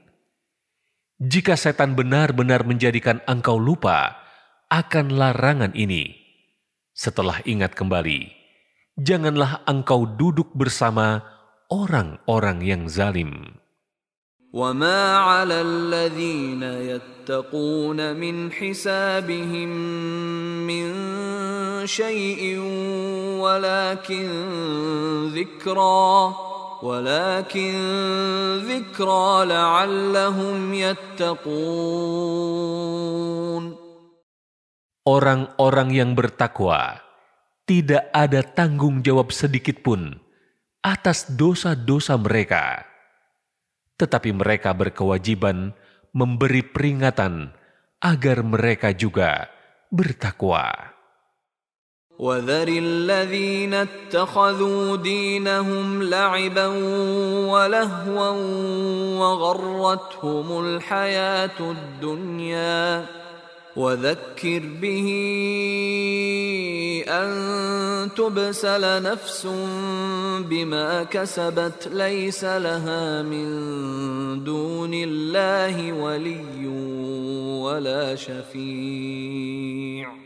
Jika setan benar-benar menjadikan engkau lupa akan larangan ini, setelah ingat kembali, janganlah engkau duduk bersama orang-orang yang zalim. وما على الذين يتقون من حسابهم من شيء ولكن ذكرى ولكن ذكرى لعلهم يتقون Orang-orang yang bertakwa tidak ada tanggung jawab sedikit pun atas dosa-dosa mereka, tetapi mereka berkewajiban memberi peringatan agar mereka juga bertakwa. وذر الذين اتخذوا دينهم لعبا ولهوا وغرتهم الحياة الدنيا. وذكر به أن تبسل نفس بما كسبت ليس لها من دون الله ولي ولا شفيع.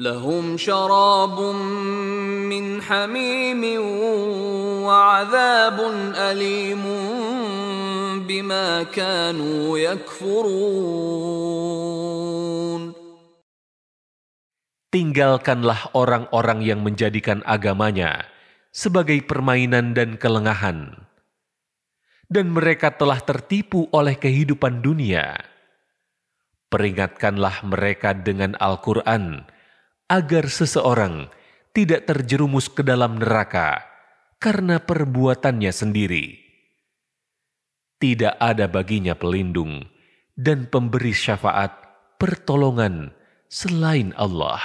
لهم شراب من حميم وعذاب أليم بما كانوا يكفرون Tinggalkanlah orang-orang yang menjadikan agamanya sebagai permainan dan kelengahan. Dan mereka telah tertipu oleh kehidupan dunia. Peringatkanlah mereka dengan Al-Quran agar seseorang tidak terjerumus ke dalam neraka karena perbuatannya sendiri. Tidak ada baginya pelindung dan pemberi syafaat pertolongan selain Allah.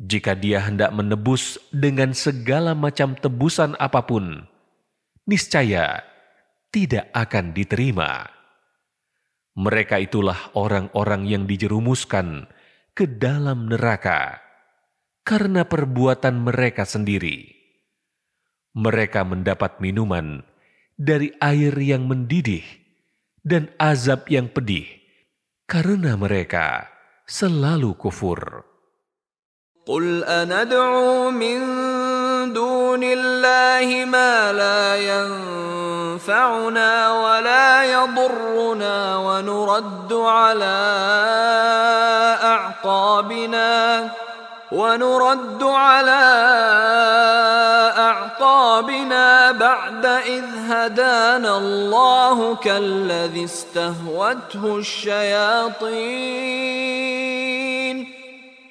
Jika dia hendak menebus dengan segala macam tebusan apa pun, niscaya tidak akan diterima. Mereka itulah orang-orang yang dijerumuskan ke dalam neraka karena perbuatan mereka sendiri. Mereka mendapat minuman dari air yang mendidih dan azab yang pedih karena mereka selalu kufur. Qul anad'u min دون الله ما لا ينفعنا ولا يضرنا ونرد على أعقابنا ونرد على أعقابنا بعد إذ هدانا الله كالذي استهوته الشياطين.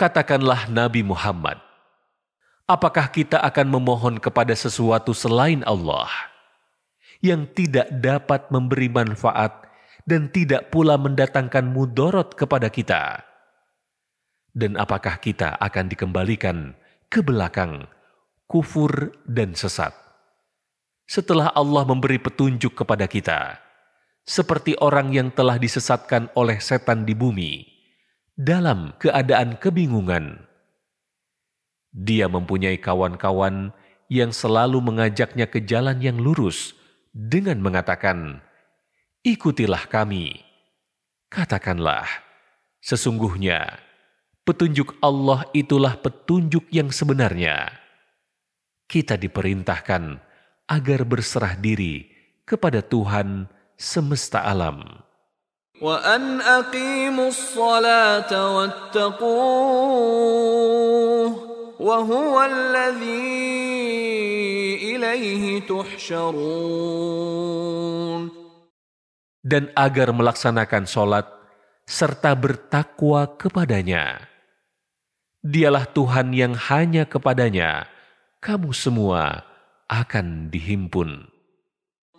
Katakanlah Nabi Muhammad, apakah kita akan memohon kepada sesuatu selain Allah yang tidak dapat memberi manfaat dan tidak pula mendatangkan mudorot kepada kita? Dan apakah kita akan dikembalikan ke belakang, kufur dan sesat? Setelah Allah memberi petunjuk kepada kita, seperti orang yang telah disesatkan oleh setan di bumi, dalam keadaan kebingungan. Dia mempunyai kawan-kawan yang selalu mengajaknya ke jalan yang lurus dengan mengatakan, "Ikutilah kami." Katakanlah, sesungguhnya petunjuk Allah itulah petunjuk yang sebenarnya. Kita diperintahkan agar berserah diri kepada Tuhan semesta alam. وأن أقيموا الصلاة واتقوه وهو الذي إليه تحشرون Dan agar melaksanakan sholat serta bertakwa kepadanya. Dialah Tuhan yang hanya kepadanya kamu semua akan dihimpun.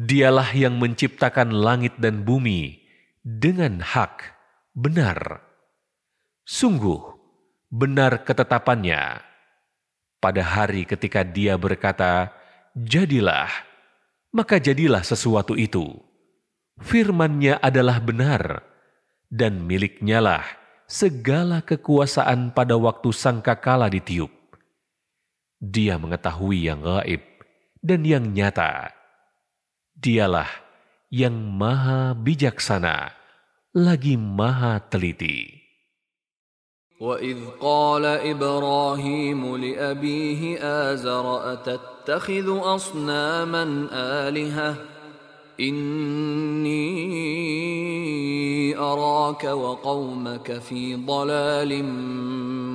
Dialah yang menciptakan langit dan bumi dengan hak, benar. Sungguh, benar ketetapannya. Pada hari ketika dia berkata, Jadilah, maka jadilah sesuatu itu. Firmannya adalah benar, dan miliknya lah segala kekuasaan pada waktu sangkakala ditiup. Dia mengetahui yang gaib dan yang nyata Dialah yang maha bijaksana, lagi maha teliti. وإذ قال إبراهيم لأبيه آزر أتتخذ أصناما آلهة Inni araka wa qawmaka fi dalalim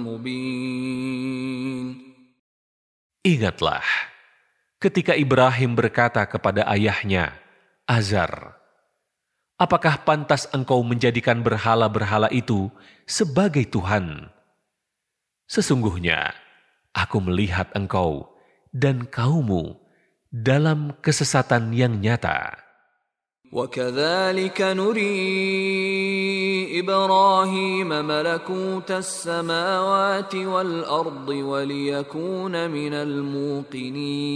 mubin. Ingatlah, ketika Ibrahim berkata kepada ayahnya, Azar, apakah pantas engkau menjadikan berhala-berhala itu sebagai Tuhan? Sesungguhnya, aku melihat engkau dan kaummu dalam kesesatan yang nyata.' وكذلك نري إبراهيم ملكوت السماوات والأرض وليكون من الموقنين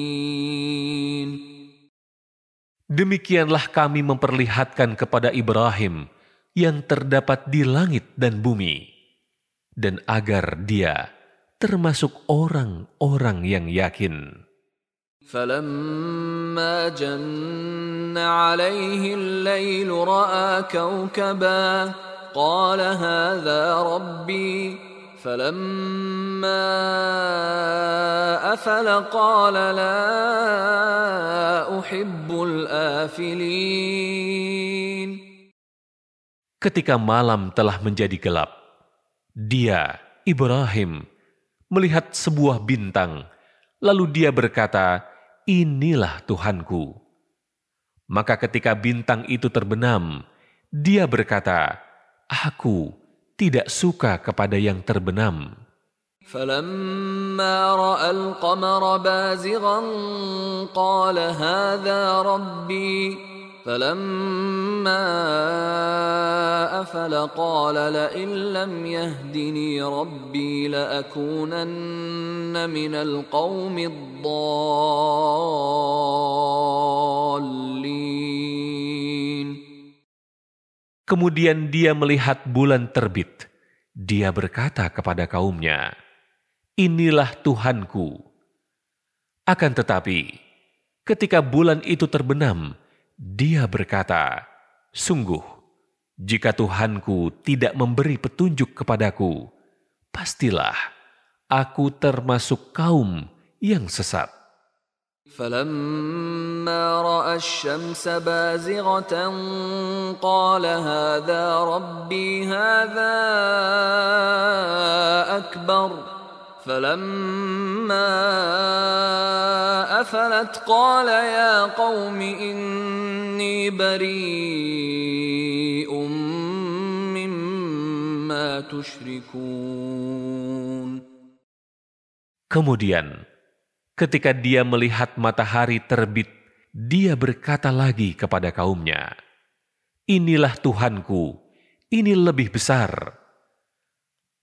Demikianlah kami memperlihatkan kepada Ibrahim yang terdapat di langit dan bumi, dan agar dia termasuk orang-orang yang yakin. فلما جن عليه الليل راى كوكبا قال هذا ربي فلما افل قال لا احب الافلين Ketika malam telah menjadi gelap, dia, Ibrahim, melihat sebuah bintang, lalu dia berkata, inilah Tuhanku. Maka ketika bintang itu terbenam, dia berkata, Aku tidak suka kepada yang terbenam. فلما راى القمر بازغا قال هذا ربي فلما افل قال لئن لم يهدني ربي لاكونن من القوم الضالين Kemudian dia melihat bulan terbit. Dia berkata kepada kaumnya, Inilah Tuhanku. Akan tetapi, ketika bulan itu terbenam, dia berkata, Sungguh, jika Tuhanku tidak memberi petunjuk kepadaku, pastilah aku termasuk kaum yang sesat. فلما راى الشمس بازغه قال هذا ربي هذا اكبر فلما افلت قال يا قوم اني بريء مما تشركون Kemudian, ketika dia melihat matahari terbit, dia berkata lagi kepada kaumnya, Inilah Tuhanku, ini lebih besar.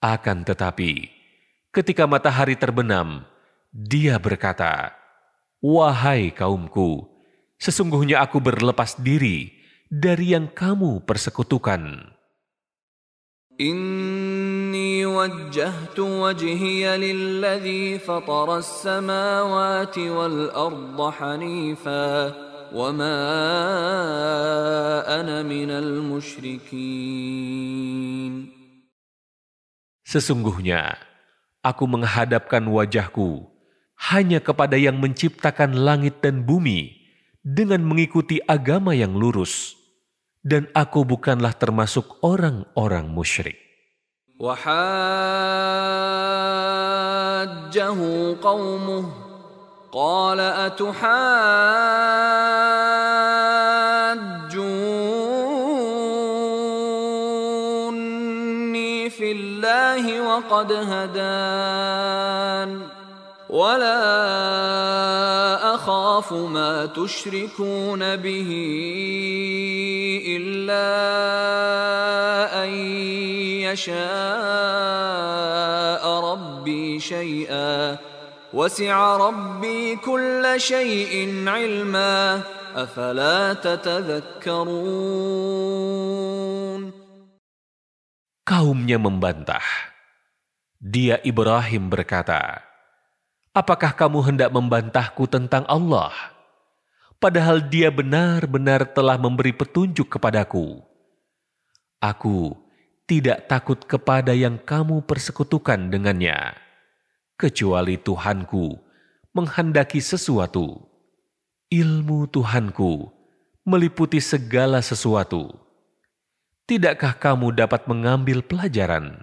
Akan tetapi, ketika matahari terbenam, dia berkata, "Wahai kaumku, sesungguhnya aku berlepas diri dari yang kamu persekutukan." Inni wajjahtu wajhiya lilladhi fatara samawati wal arda hanifa wa ma ana musyrikin Sesungguhnya aku menghadapkan wajahku hanya kepada yang menciptakan langit dan bumi dengan mengikuti agama yang lurus. Dan aku bukanlah termasuk orang-orang musyrik. وحاجه قومه قال قد هدان. ولا أخاف ما تشركون به إلا أن يشاء ربي شيئا. وسع ربي كل شيء علما. أفلا تتذكرون؟ Kaumnya membantah. Dia Ibrahim berkata, Apakah kamu hendak membantahku tentang Allah? Padahal dia benar-benar telah memberi petunjuk kepadaku. Aku tidak takut kepada yang kamu persekutukan dengannya, kecuali Tuhanku menghendaki sesuatu. Ilmu Tuhanku meliputi segala sesuatu Tidakkah kamu dapat mengambil pelajaran?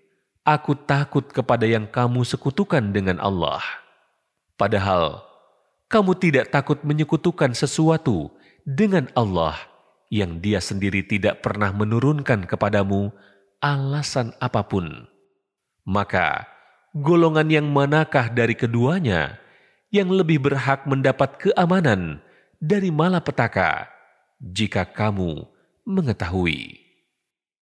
aku takut kepada yang kamu sekutukan dengan Allah? Padahal kamu tidak takut menyekutukan sesuatu dengan Allah yang Dia sendiri tidak pernah menurunkan kepadamu alasan apa pun. Maka, golongan yang manakah dari keduanya yang lebih berhak mendapat keamanan dari malapetaka jika kamu mengetahui.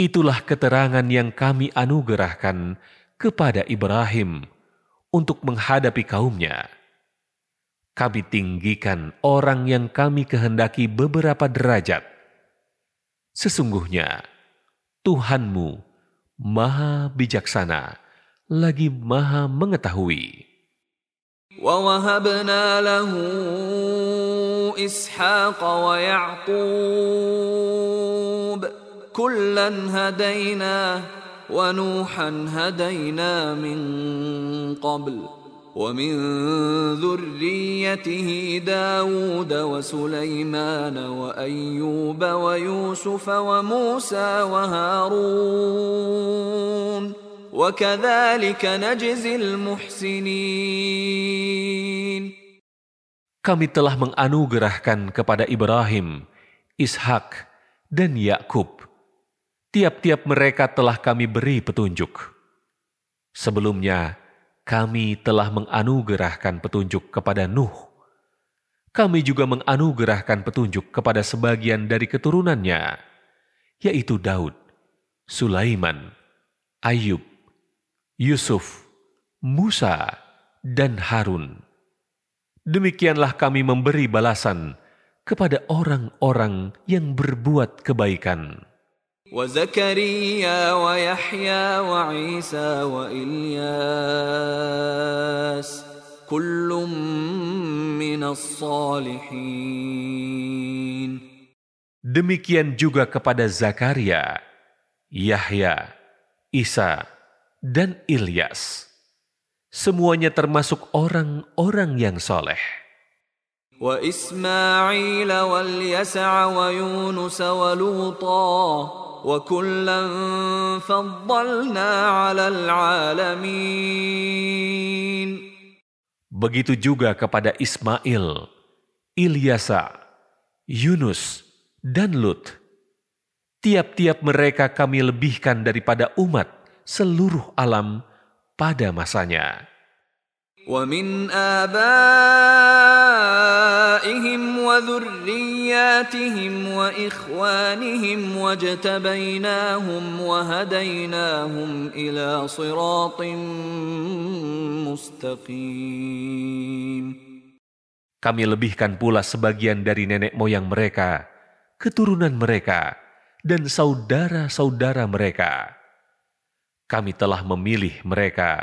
Itulah keterangan yang kami anugerahkan kepada Ibrahim untuk menghadapi kaumnya. Kami tinggikan orang yang kami kehendaki beberapa derajat. Sesungguhnya, Tuhanmu maha bijaksana, lagi maha mengetahui. ووهبنا له إسحاق ويعقوب كلا هدينا ونوحا هدينا من قبل ومن ذريته داود وسليمان وأيوب ويوسف وموسى وهارون وكذلك نجزي المحسنين Kami telah menganugerahkan kepada Ibrahim, Ishak, dan Yakub. Tiap-tiap mereka telah kami beri petunjuk. Sebelumnya, kami telah menganugerahkan petunjuk kepada Nuh. Kami juga menganugerahkan petunjuk kepada sebagian dari keturunannya, yaitu Daud, Sulaiman, Ayub, Yusuf, Musa, dan Harun. Demikianlah kami memberi balasan kepada orang-orang yang berbuat kebaikan. وزكريا ويحيى وعيسى وإلياس كل من الصالحين Demikian juga kepada Zakaria, Yahya, Isa, dan Ilyas. Semuanya termasuk orang-orang yang soleh. وإسماعيل واليسع ويونس ولوطا وكلا فضلنا على العالمين Begitu juga kepada Ismail, Ilyasa, Yunus, dan Lut. Tiap-tiap mereka kami lebihkan daripada umat seluruh alam pada masanya. ومن آبائهم وذرياتهم وإخوانهم واجتبيناهم وهديناهم إلى صراط مستقيم Kami lebihkan pula sebagian dari nenek moyang mereka, keturunan mereka, dan saudara-saudara mereka. Kami telah memilih mereka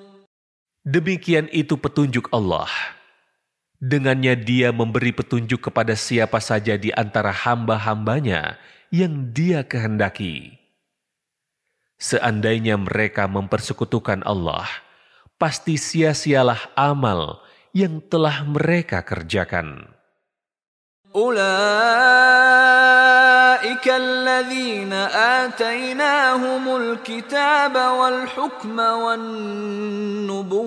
Demikian itu petunjuk Allah. Dengannya dia memberi petunjuk kepada siapa saja di antara hamba-hambanya yang dia kehendaki. Seandainya mereka mempersekutukan Allah, pasti sia-sialah amal yang telah mereka kerjakan. أولئك الذين آتيناهم الكتاب والحكم والنبوة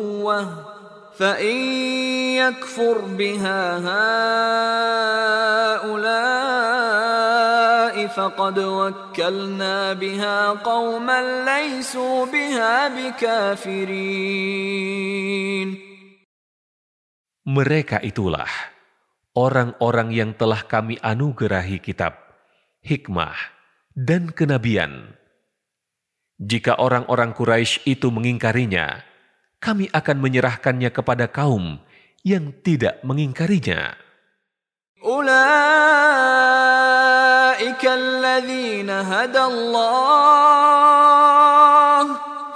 فإن يكفر بها هؤلاء فقد وكلنا بها قوما ليسوا بها بكافرين Mereka itulah orang-orang yang telah kami anugerahi kitab, hikmah, dan kenabian. Jika orang-orang Quraisy itu mengingkarinya, kami akan menyerahkannya kepada kaum yang tidak mengingkarinya. أولئك الذين هدى الله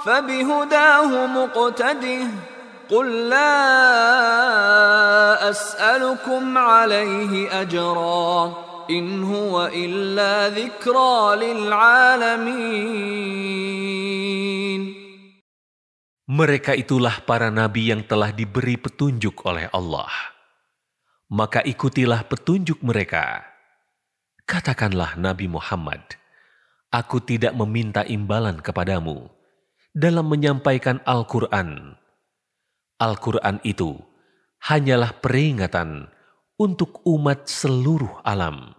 فبهداه مقتده قل لا أسألكم عليه أجرا إن هو إلا ذكرى للعالمين Mereka itulah para nabi yang telah diberi petunjuk oleh Allah maka ikutilah petunjuk mereka Katakanlah Nabi Muhammad Aku tidak meminta imbalan kepadamu dalam menyampaikan Al-Quran. Al-Quran itu hanyalah peringatan untuk umat seluruh alam.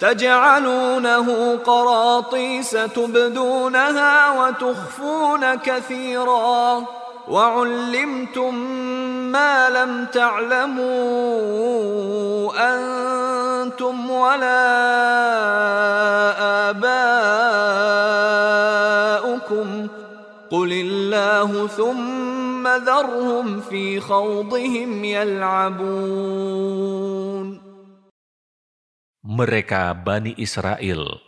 تجعلونه قراطيس تبدونها وتخفون كثيرا. وعلمتم ما لم تعلموا أنتم ولا آباؤكم. قل الله ثم ذرهم في خوضهم يلعبون Mereka Bani Israel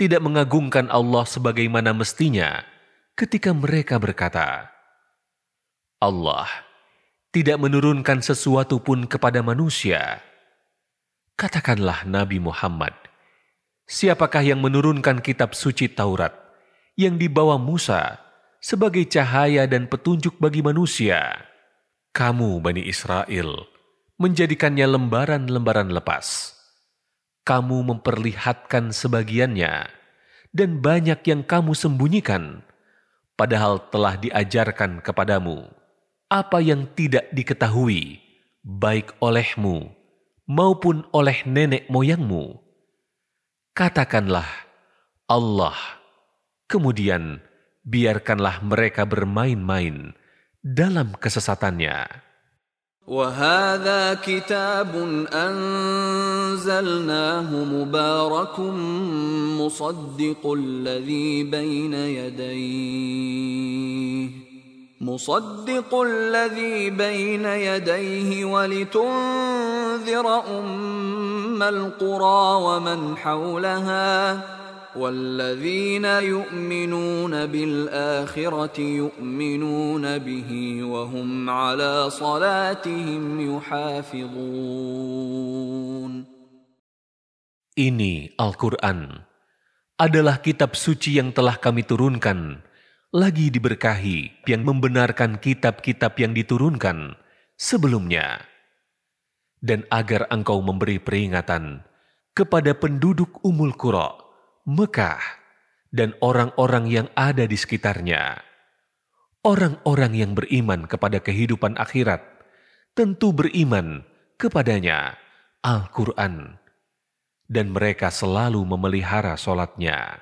tidak mengagungkan Allah sebagaimana mestinya ketika mereka berkata, Allah tidak menurunkan sesuatu pun kepada manusia. Katakanlah Nabi Muhammad, siapakah yang menurunkan kitab suci Taurat yang dibawa Musa sebagai cahaya dan petunjuk bagi manusia? Kamu, Bani Israel, menjadikannya lembaran-lembaran lepas. Kamu memperlihatkan sebagiannya, dan banyak yang kamu sembunyikan, padahal telah diajarkan kepadamu apa yang tidak diketahui, baik olehmu maupun oleh nenek moyangmu. Katakanlah, Allah, kemudian biarkanlah mereka bermain-main dalam kesesatannya. وهذا كتاب أنزلناه مبارك مصدق الذي بين يديه مصدق الذي بين يديه ولتنذر أم القرى ومن حولها والذين يؤمنون بالآخرة يؤمنون به وهم على صلاتهم يحافظون Ini Al-Quran adalah kitab suci yang telah kami turunkan, lagi diberkahi yang membenarkan kitab-kitab yang diturunkan sebelumnya. Dan agar engkau memberi peringatan kepada penduduk Umul Qura, Mekah dan orang-orang yang ada di sekitarnya. Orang-orang yang beriman kepada kehidupan akhirat tentu beriman kepadanya, Al-Quran, dan mereka selalu memelihara solatnya.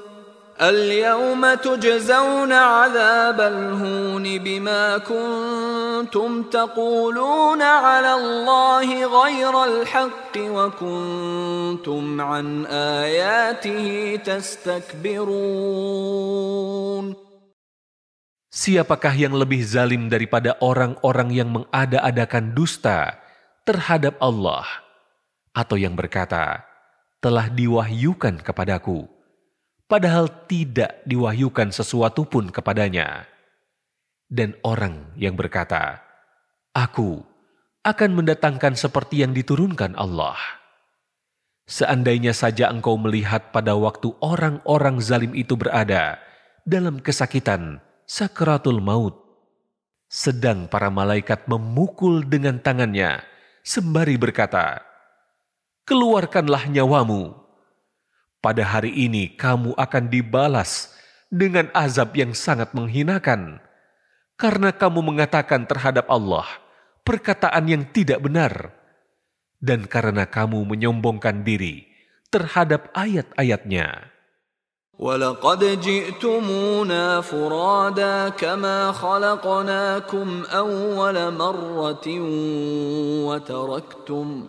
اليوم تجزون عذاب الهون بما كنتم تقولون على الله غير الحق وكنتم عن آياته تستكبرون Siapakah yang lebih zalim daripada orang-orang yang mengada-adakan dusta terhadap Allah atau yang berkata, telah diwahyukan kepadaku padahal tidak diwahyukan sesuatu pun kepadanya. Dan orang yang berkata, Aku akan mendatangkan seperti yang diturunkan Allah. Seandainya saja engkau melihat pada waktu orang-orang zalim itu berada dalam kesakitan sakratul maut, sedang para malaikat memukul dengan tangannya sembari berkata, Keluarkanlah nyawamu pada hari ini kamu akan dibalas dengan azab yang sangat menghinakan, karena kamu mengatakan terhadap Allah perkataan yang tidak benar, dan karena kamu menyombongkan diri terhadap ayat-ayatnya. ولقد جئتمونا فرادا كما خلقناكم أول مرة وتركتم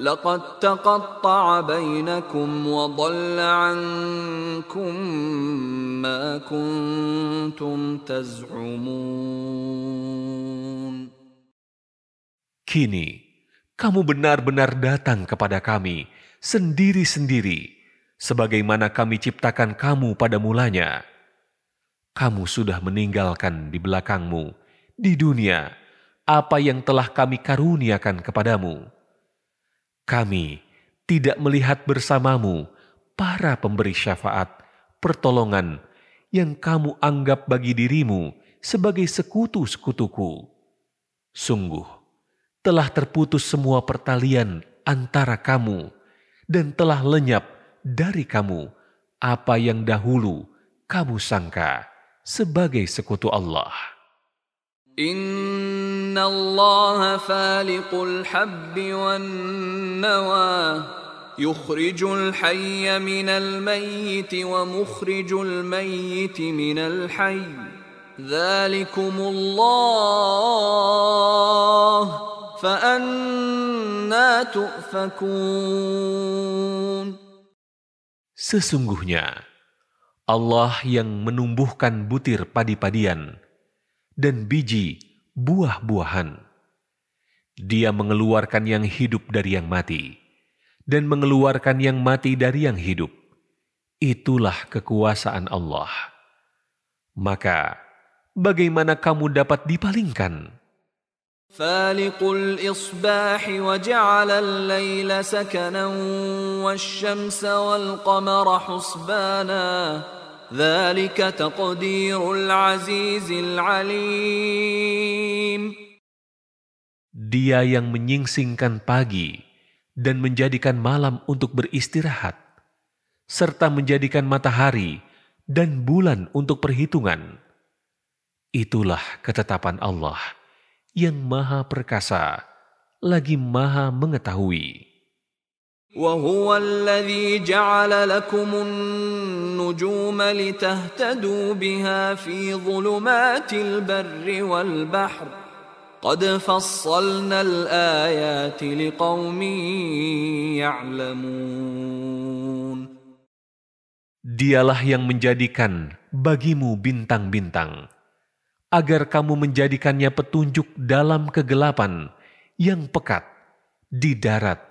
لقد تقطع بينكم وضل عنكم ما كنتم تزعمون Kini, kamu benar-benar datang kepada kami sendiri-sendiri, sebagaimana kami ciptakan kamu pada mulanya. Kamu sudah meninggalkan di belakangmu, di dunia, apa yang telah kami karuniakan kepadamu kami tidak melihat bersamamu para pemberi syafaat, pertolongan yang kamu anggap bagi dirimu sebagai sekutu-sekutuku. Sungguh, telah terputus semua pertalian antara kamu dan telah lenyap dari kamu apa yang dahulu kamu sangka sebagai sekutu Allah. إن الله فالق الحب والنوى يخرج الحي من الميت ومخرج الميت من الحي ذلكم الله فأنا أنا تؤفكون Sesungguhnya Allah yang menumbuhkan butir padi-padian dan biji buah-buahan. Dia mengeluarkan yang hidup dari yang mati dan mengeluarkan yang mati dari yang hidup. Itulah kekuasaan Allah. Maka, bagaimana kamu dapat dipalingkan? فالق الإصباح وجعل الليل سكنا والشمس والقمر حسبانا dia yang menyingsingkan pagi dan menjadikan malam untuk beristirahat, serta menjadikan matahari dan bulan untuk perhitungan. Itulah ketetapan Allah yang maha perkasa lagi maha mengetahui. وهو الذي جعل لكم النجوم لتهتدوا بها في ظلمات البر والبحر قد فصلنا الآيات لقوم يعلمون Dialah yang menjadikan bagimu bintang-bintang, agar kamu menjadikannya petunjuk dalam kegelapan yang pekat di darat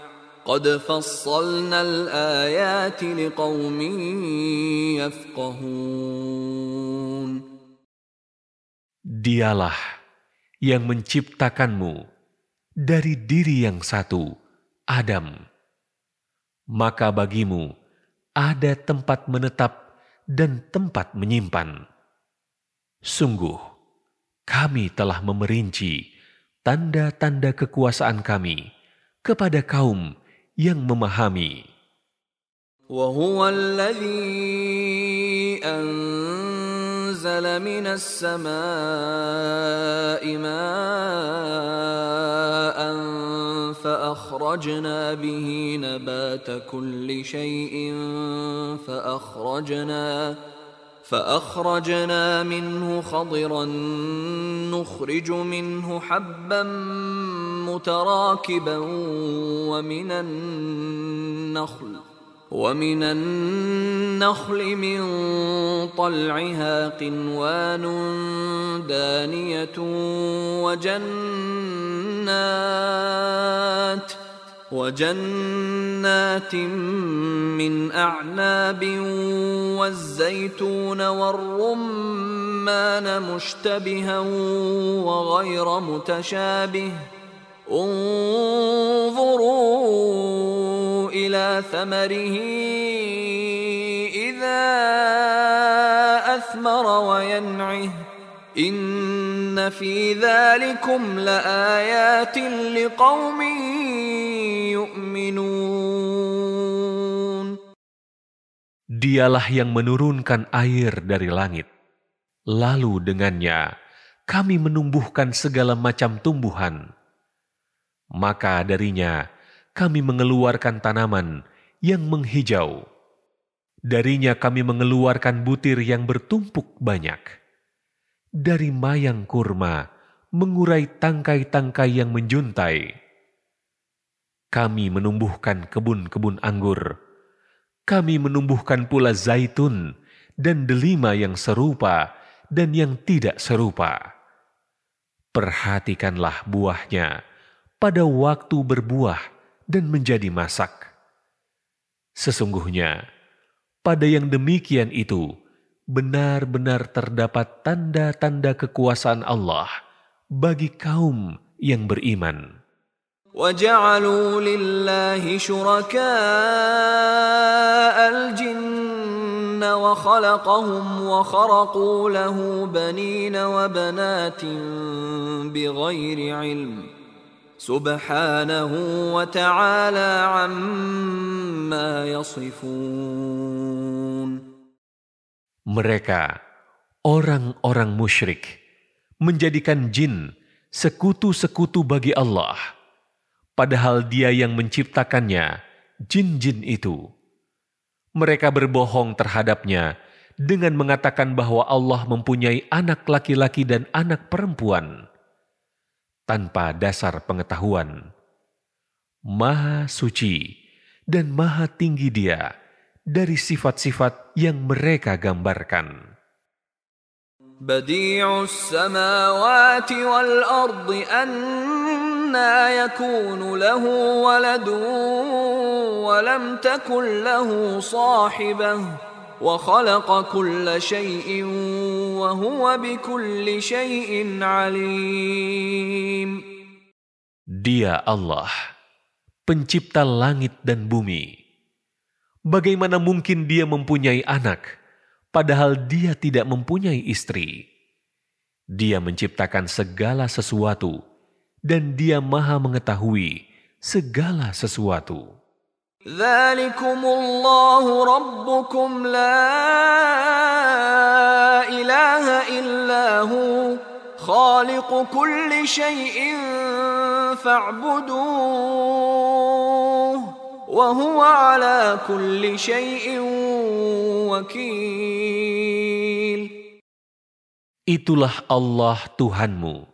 قد فصلنا الآيات لقوم يفقهون Dialah yang menciptakanmu dari diri yang satu, Adam. Maka bagimu ada tempat menetap dan tempat menyimpan. Sungguh, kami telah memerinci tanda-tanda kekuasaan kami kepada kaum yang memahami. وهو الذي أنزل من السماء ماء فأخرجنا به نبات كل شيء فأخرجنا فأخرجنا منه خضرا نخرج منه حبا متراكبا ومن النخل ومن النخل من طلعها قنوان دانية وجنات. وجنات من أعناب والزيتون والرمان مشتبها وغير متشابه. انظروا إلى ثمره إذا أثمر وينعه. Inna fi dhalikum laayatin yu'minun. Dialah yang menurunkan air dari langit. Lalu dengannya kami menumbuhkan segala macam tumbuhan. Maka darinya kami mengeluarkan tanaman yang menghijau. Darinya kami mengeluarkan butir yang bertumpuk banyak dari mayang kurma mengurai tangkai-tangkai yang menjuntai. Kami menumbuhkan kebun-kebun anggur. Kami menumbuhkan pula zaitun dan delima yang serupa dan yang tidak serupa. Perhatikanlah buahnya pada waktu berbuah dan menjadi masak. Sesungguhnya, pada yang demikian itu benar-benar terdapat tanda-tanda kekuasaan Allah bagi kaum yang beriman. وجعلوا لله شركاء الجن وخلقهم وخرقوا له بنين وبنات بغير علم سبحانه وتعالى عما يصفون mereka, orang-orang musyrik, menjadikan jin sekutu-sekutu bagi Allah, padahal Dia yang menciptakannya, jin-jin itu. Mereka berbohong terhadapnya dengan mengatakan bahwa Allah mempunyai anak laki-laki dan anak perempuan tanpa dasar pengetahuan. Maha suci dan maha tinggi Dia dari sifat-sifat yang mereka gambarkan. بديع السماوات والأرض أنا يكون له ولد ولم تكن له صاحبة وخلق كل شيء وهو بكل شيء عليم Dia Allah, pencipta langit dan bumi. Bagaimana mungkin dia mempunyai anak, padahal dia tidak mempunyai istri? Dia menciptakan segala sesuatu, dan dia maha mengetahui segala sesuatu. ذلكم الله ربكم لا إله إلا هو خالق كل شيء فاعبدوه وهو على كل شيء وكيل Itulah Allah Tuhanmu.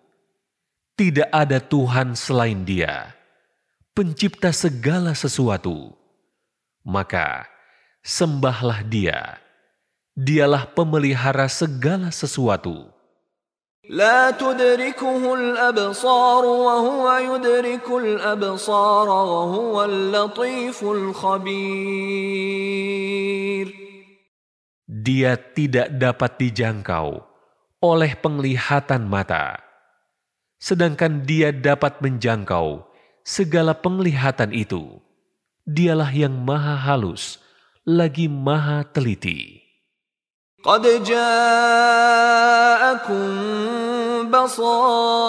Tidak ada Tuhan selain Dia, pencipta segala sesuatu. Maka sembahlah Dia. Dialah pemelihara segala sesuatu. لا تدركه الأبصار وهو يدرك الأبصار وهو اللطيف الخبير Dia tidak dapat dijangkau oleh penglihatan mata, sedangkan Dia dapat menjangkau segala penglihatan itu. Dialah yang maha halus, lagi maha teliti. قد جاءكم بصائر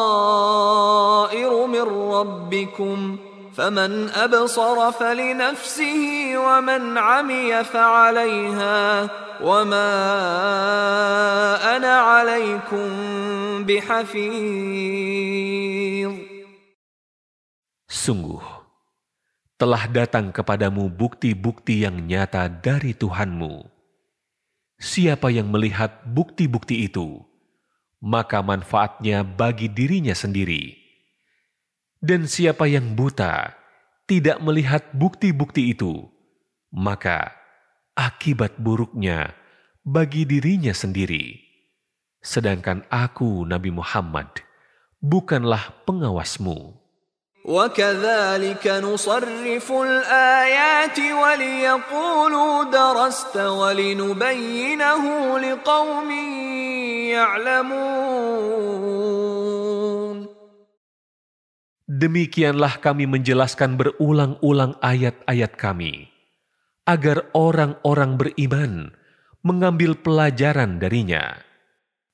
من ربكم فمن أبصر فلنفسه ومن عمي فعليها وما أنا عليكم بحفيظ Sungguh, telah datang kepadamu bukti-bukti yang nyata dari Tuhanmu. Siapa yang melihat bukti-bukti itu, maka manfaatnya bagi dirinya sendiri. Dan siapa yang buta, tidak melihat bukti-bukti itu, maka akibat buruknya bagi dirinya sendiri. Sedangkan aku, Nabi Muhammad, bukanlah pengawasmu. وكذلك نصرف الآيات وليقولوا درست ولنبينه لقوم يعلمون Demikianlah kami menjelaskan berulang-ulang ayat-ayat kami, agar orang-orang beriman mengambil pelajaran darinya,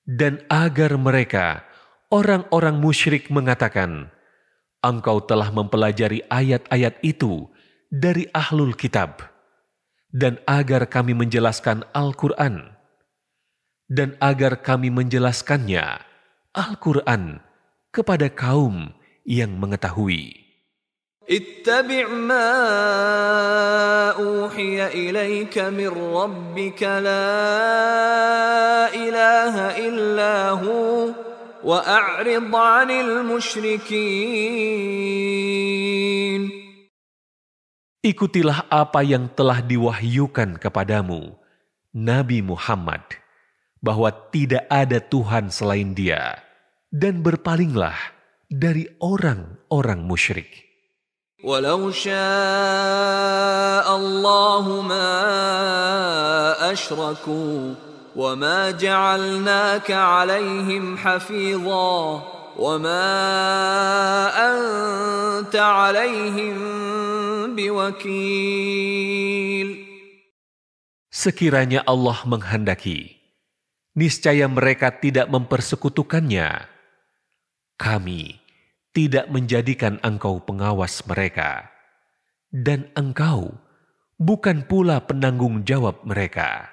dan agar mereka, orang-orang musyrik mengatakan, Engkau telah mempelajari ayat-ayat itu dari ahlul kitab, dan agar kami menjelaskan Al-Quran, dan agar kami menjelaskannya, Al-Quran, kepada kaum yang mengetahui. اتبع ما أوحي إليك من ربك لا إله إلا هو وأعرض عن المشركين Ikutilah apa yang telah diwahyukan kepadamu, Nabi Muhammad, bahwa tidak ada Tuhan selain Dia, dan berpalinglah dari orang-orang musyrik. ولو شاء الله ما أشركوا وما جعلناك عليهم حفيظا وما أنت عليهم بوكيل Sekiranya Allah menghendaki, niscaya mereka tidak mempersekutukannya. Kami tidak menjadikan engkau pengawas mereka, dan engkau bukan pula penanggung jawab mereka.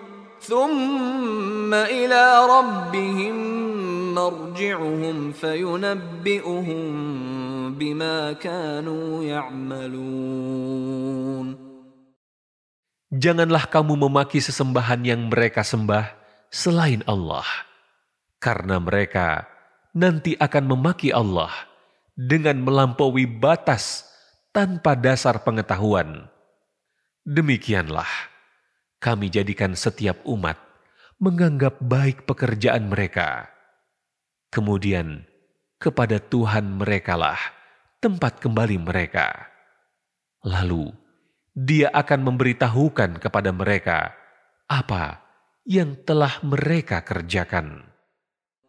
ثم إلى ربهم مرجعهم فينبئهم بما كانوا يعملون Janganlah kamu memaki sesembahan yang mereka sembah selain Allah, karena mereka nanti akan memaki Allah dengan melampaui batas tanpa dasar pengetahuan. Demikianlah kami jadikan setiap umat menganggap baik pekerjaan mereka. Kemudian kepada Tuhan merekalah tempat kembali mereka. Lalu dia akan memberitahukan kepada mereka apa yang telah mereka kerjakan.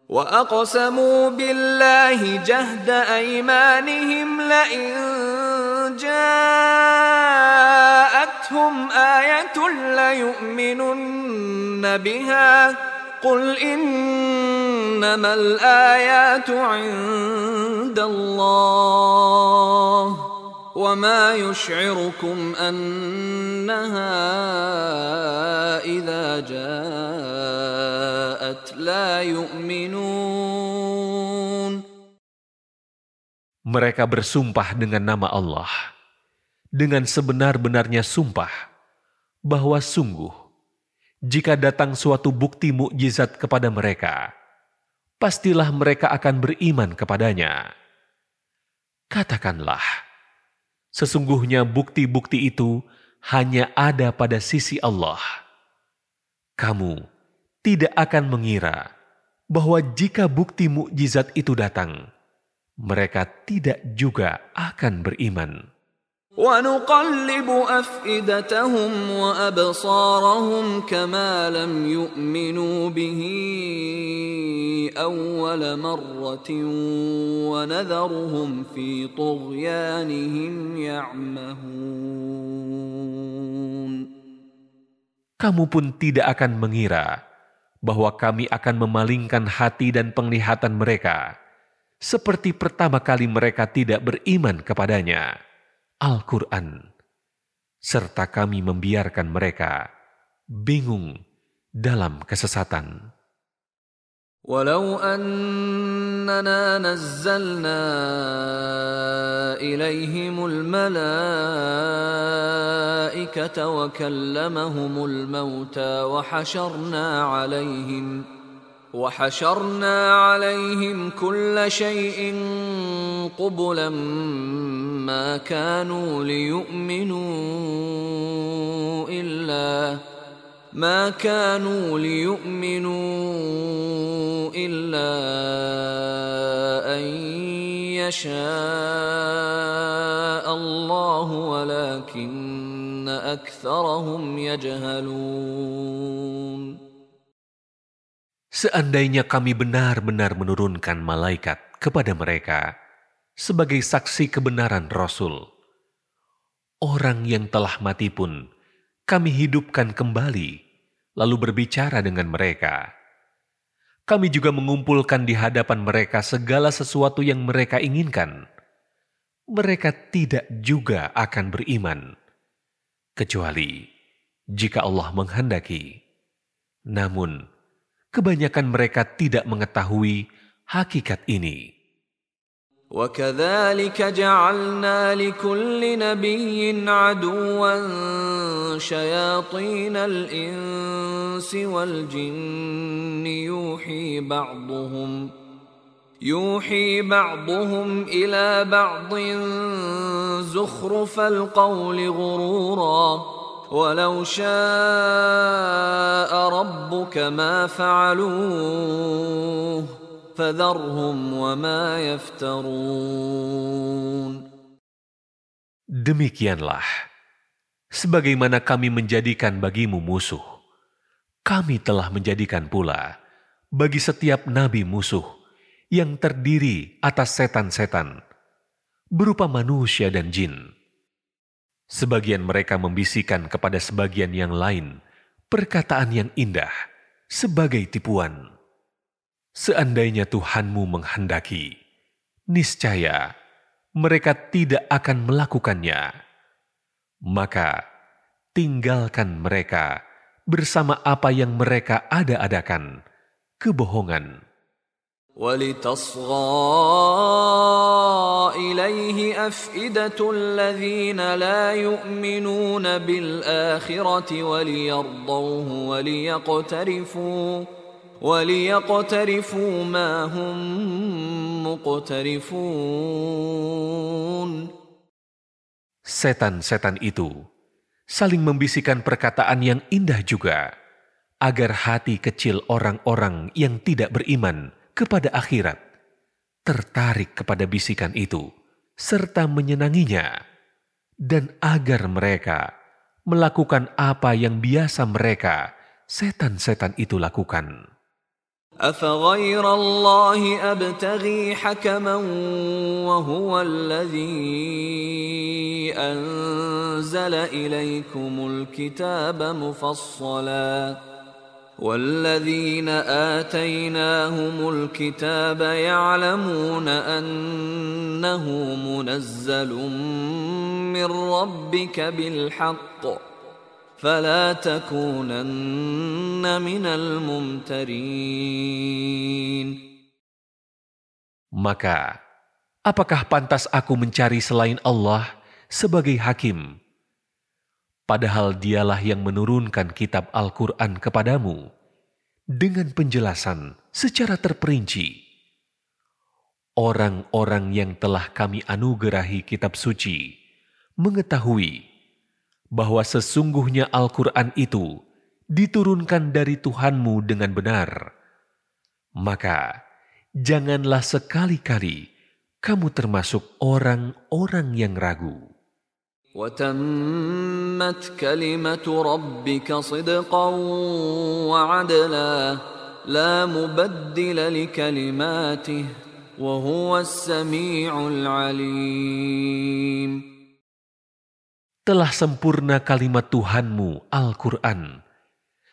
وأقسموا بالله جهد أيمانهم لئن جاءتهم آية ليؤمنن بها قل إنما الآيات عند الله وما يشعركم أنها إذا جاءت لا يؤمنون Mereka bersumpah dengan nama Allah, dengan sebenar-benarnya sumpah, bahwa sungguh, jika datang suatu bukti mukjizat kepada mereka, pastilah mereka akan beriman kepadanya. Katakanlah, sesungguhnya bukti-bukti itu hanya ada pada sisi Allah. Kamu tidak akan mengira bahwa jika bukti mukjizat itu datang, mereka tidak juga akan beriman. ونقلب أفئدتهم وأبصارهم كما لم يؤمنوا به أول مرة ونذرهم في طغيانهم يعمهون Kamu pun tidak akan mengira bahwa kami akan memalingkan hati dan penglihatan mereka seperti pertama kali mereka tidak beriman kepadanya. Al-Quran, serta kami membiarkan mereka bingung dalam kesesatan. ولو أننا نزلنا إليهم الملائكة وكلمهم الموتى وحشرنا عليهم وحشرنا عليهم كل شيء قبلا ما كانوا ليؤمنوا إلا ما كانوا ليؤمنوا إلا أن يشاء الله ولكن أكثرهم يجهلون. Seandainya kami benar-benar menurunkan malaikat kepada mereka sebagai saksi kebenaran Rasul, orang yang telah mati pun kami hidupkan kembali, lalu berbicara dengan mereka. Kami juga mengumpulkan di hadapan mereka segala sesuatu yang mereka inginkan. Mereka tidak juga akan beriman, kecuali jika Allah menghendaki. Namun, kebanyakan mereka tidak mengetahui hakikat ini. وكذلك جعلنا لكل نبي عدوا شياطين الإنس والجن يوحي بعضهم يوحي بعضهم إلى بعض زخرف القول غرورا walau syaa rabbuka ma wa ma Demikianlah. Sebagaimana kami menjadikan bagimu musuh kami telah menjadikan pula bagi setiap nabi musuh yang terdiri atas setan-setan berupa manusia dan jin. Sebagian mereka membisikkan kepada sebagian yang lain perkataan yang indah sebagai tipuan. Seandainya Tuhanmu menghendaki, niscaya mereka tidak akan melakukannya. Maka tinggalkan mereka bersama apa yang mereka ada-adakan, kebohongan. ولتصغى إليه أفئدة الذين لا يؤمنون بالآخرة وليرضوه وليقترفوا وليقترفوا ما هم مقترفون Setan-setan itu saling membisikkan perkataan yang indah juga, agar hati kecil orang-orang yang tidak beriman kepada akhirat tertarik kepada bisikan itu serta menyenanginya, dan agar mereka melakukan apa yang biasa mereka, setan-setan itu lakukan. أفغير الله أبتغي حكما وهو الذي أنزل إليكم الكتاب مفصلا والذين آتيناهم الكتاب يعلمون أنه منزل من ربك بالحق فلا تكونن من الممترين Maka, apakah pantas aku mencari selain Allah sebagai hakim? Padahal dialah yang menurunkan kitab Al-Quran kepadamu dengan penjelasan secara terperinci. Orang-orang yang telah kami anugerahi kitab suci mengetahui bahwa sesungguhnya Al-Quran itu diturunkan dari Tuhanmu dengan benar. Maka, janganlah sekali-kali kamu termasuk orang-orang yang ragu. وتمت كلمة ربك صدقا وعدلا لا مبدل لكلماته وهو السميع العليم Telah sempurna kalimat Tuhanmu, Al-Quran,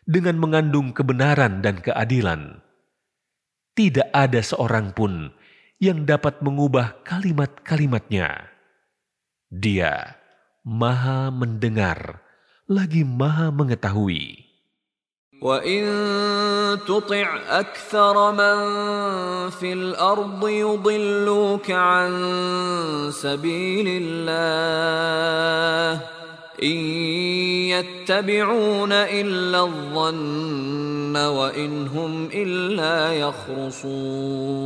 dengan mengandung kebenaran dan keadilan. Tidak ada seorang pun yang dapat mengubah kalimat-kalimatnya. Dia maha mendengar, lagi maha mengetahui. وإن تطع أكثر من في الأرض يضلوك عن سبيل الله إن يتبعون إلا الظن وإن هم إلا يخرصون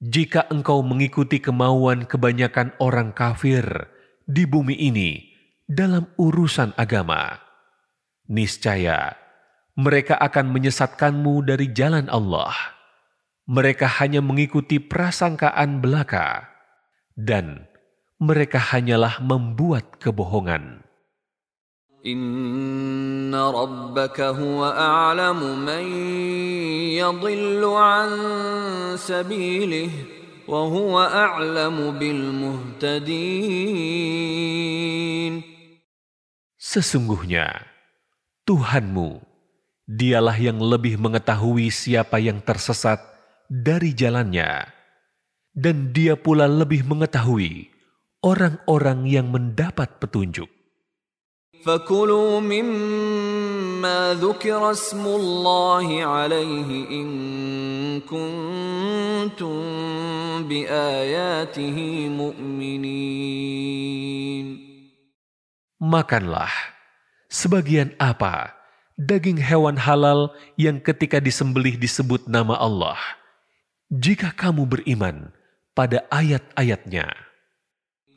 jika engkau mengikuti kemauan kebanyakan orang kafir di bumi ini dalam urusan agama, niscaya mereka akan menyesatkanmu dari jalan Allah. Mereka hanya mengikuti prasangkaan belaka, dan mereka hanyalah membuat kebohongan. إن ربك هو أعلم من يضل عن سبيله وهو أعلم بالمهتدين Sesungguhnya, Tuhanmu, dialah yang lebih mengetahui siapa yang tersesat dari jalannya, dan dia pula lebih mengetahui orang-orang yang mendapat petunjuk. فكلوا مما ذكر اسم الله عليه إن كنتم بآياته مؤمنين Makanlah sebagian apa daging hewan halal yang ketika disembelih disebut nama Allah, jika kamu beriman pada ayat-ayatnya.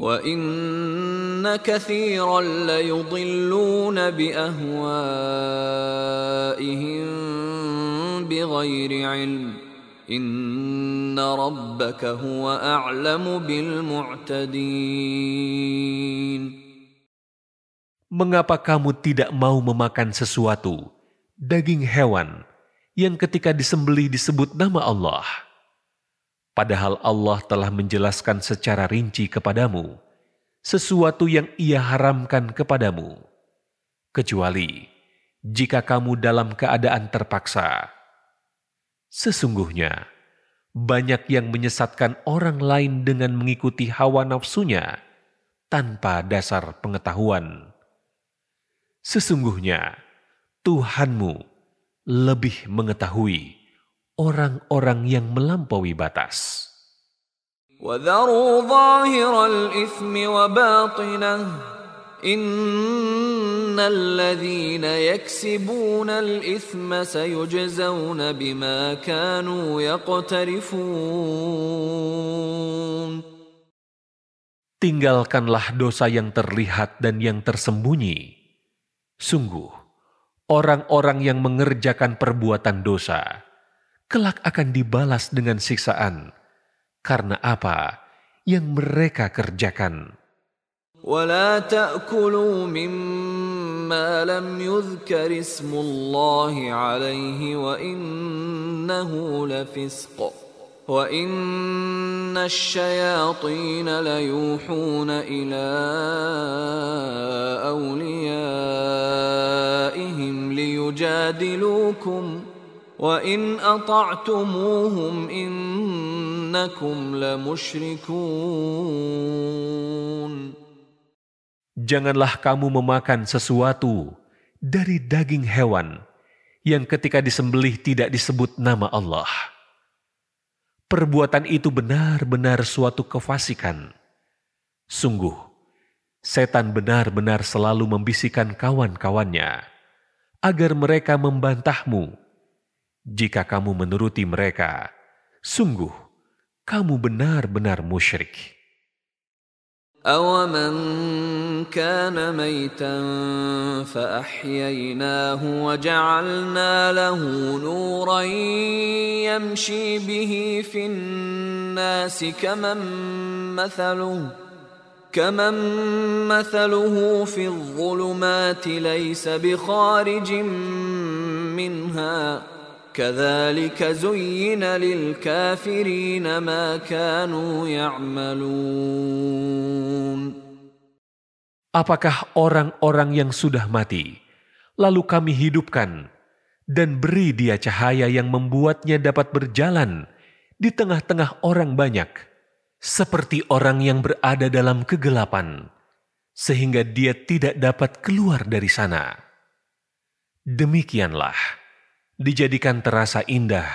وان كثيرا ليضلون باهوائهم بغير علم ان ربك هو اعلم بالمعتدين Mengapa kamu tidak mau memakan sesuatu, daging hewan, yang ketika disembelih disebut nama Allah? Padahal Allah telah menjelaskan secara rinci kepadamu sesuatu yang ia haramkan kepadamu. Kecuali jika kamu dalam keadaan terpaksa. Sesungguhnya, banyak yang menyesatkan orang lain dengan mengikuti hawa nafsunya tanpa dasar pengetahuan. Sesungguhnya Tuhanmu lebih mengetahui orang-orang yang melampaui batas. وذروا ظاهر الإثم وباطنه إن الذين يكسبون الإثم سيجزون بما كانوا يقترفون Tinggalkanlah dosa yang terlihat dan yang tersembunyi Sungguh, orang-orang yang mengerjakan perbuatan dosa, kelak akan dibalas dengan siksaan, karena apa yang mereka kerjakan. ولا تأكلوا مما لم يذكر اسم الله عليه وإنه لفسق وَإِنَّ الشَّيَاطِينَ لَيُوحُونَ إِلَىٰ أَوْلِيَائِهِمْ لِيُجَادِلُوكُمْ وَإِنْ أَطَعْتُمُوهُمْ إِنَّكُمْ لَمُشْرِكُونَ Janganlah kamu memakan sesuatu dari daging hewan yang ketika disembelih tidak disebut nama Allah perbuatan itu benar-benar suatu kefasikan. Sungguh, setan benar-benar selalu membisikkan kawan-kawannya agar mereka membantahmu. Jika kamu menuruti mereka, sungguh kamu benar-benar musyrik. أَوَمَنْ كَانَ مَيْتًا فَأَحْيَيْنَاهُ وَجَعَلْنَا لَهُ نُورًا يَمْشِي بِهِ فِي النَّاسِ كَمَنْ مَثَلُهُ كَمَنْ مَثَلُهُ فِي الظُّلُمَاتِ لَيْسَ بِخَارِجٍ مِنْهَا كذلك زين للكافرين ما كانوا يعملون Apakah orang-orang yang sudah mati, lalu kami hidupkan dan beri dia cahaya yang membuatnya dapat berjalan di tengah-tengah orang banyak, seperti orang yang berada dalam kegelapan, sehingga dia tidak dapat keluar dari sana. Demikianlah dijadikan terasa indah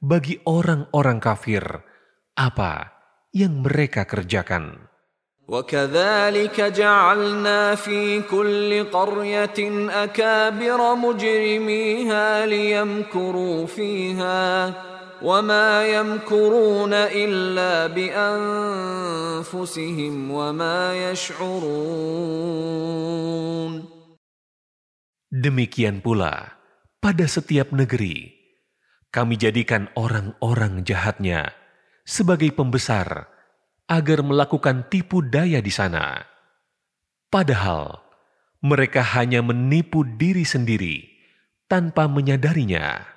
bagi orang-orang kafir apa yang mereka kerjakan. وكذلك جعلنا في كل قرية أكابر مجرميها ليمكروا فيها وما يمكرون إلا بأنفسهم وما يشعرون Demikian pula, pada setiap negeri, kami jadikan orang-orang jahatnya sebagai pembesar agar melakukan tipu daya di sana. Padahal mereka hanya menipu diri sendiri tanpa menyadarinya.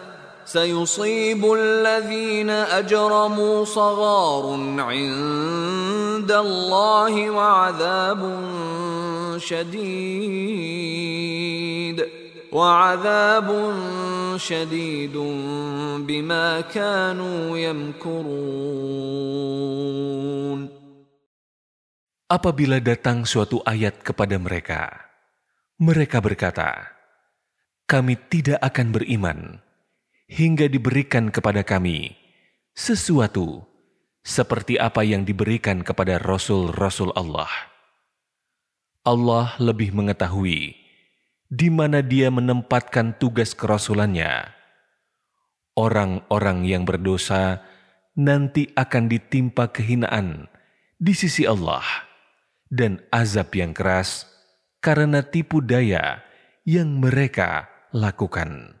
سيصيب الذين أجرموا صغار عند الله وعذاب شديد وعذاب شديد بما كانوا يمكرون Apabila datang suatu ayat kepada mereka, mereka berkata, "Kami tidak akan beriman Hingga diberikan kepada kami sesuatu seperti apa yang diberikan kepada rasul-rasul Allah." Allah lebih mengetahui di mana Dia menempatkan tugas kerasulannya. Orang-orang yang berdosa nanti akan ditimpa kehinaan di sisi Allah dan azab yang keras karena tipu daya yang mereka lakukan.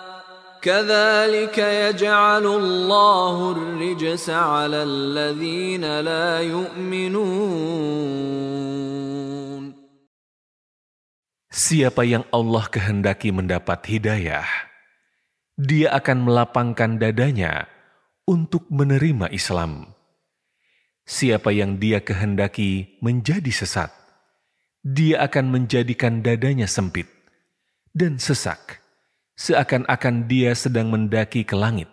كذلك يجعل الله الرجس على الذين لا يؤمنون Siapa yang Allah kehendaki mendapat hidayah, dia akan melapangkan dadanya untuk menerima Islam. Siapa yang dia kehendaki menjadi sesat, dia akan menjadikan dadanya sempit dan sesak, seakan-akan dia sedang mendaki ke langit.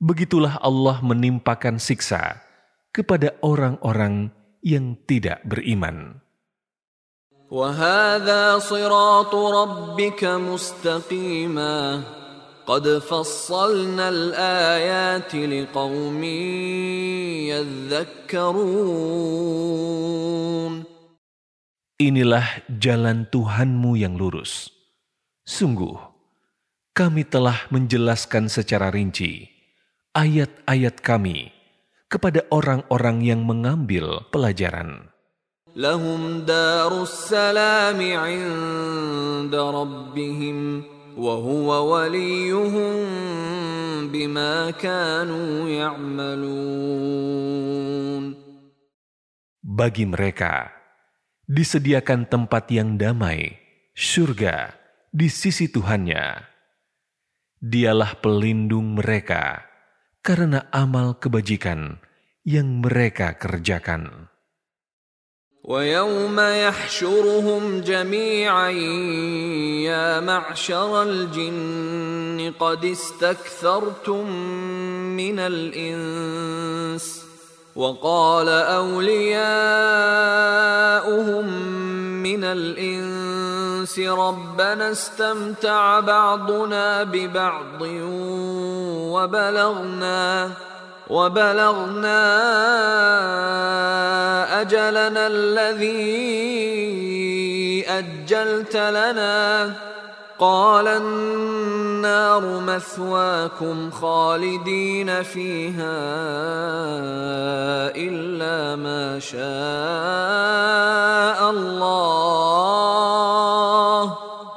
Begitulah Allah menimpakan siksa kepada orang-orang yang tidak beriman. وهذا صراط ربك مستقيما قد فصلنا الايات لقوم يذكرون Inilah jalan Tuhanmu yang lurus. Sungguh, kami telah menjelaskan secara rinci ayat-ayat kami kepada orang-orang yang mengambil pelajaran. Lahum darus salam inda rabbihim wa huwa waliyuhum bima kanu ya'malun. Bagi mereka, disediakan tempat yang damai, surga, di sisi Tuhannya Dialah pelindung mereka karena amal kebajikan yang mereka kerjakan. ويوم يحشرهم جميعا يا معشر الجن قد استكثرتم من الانس وقال أولياؤهم من الإنس ربنا استمتع بعضنا ببعض وبلغنا وبلغنا أجلنا الذي أجلت لنا قال النار مثواكم خالدين فيها الا ما شاء الله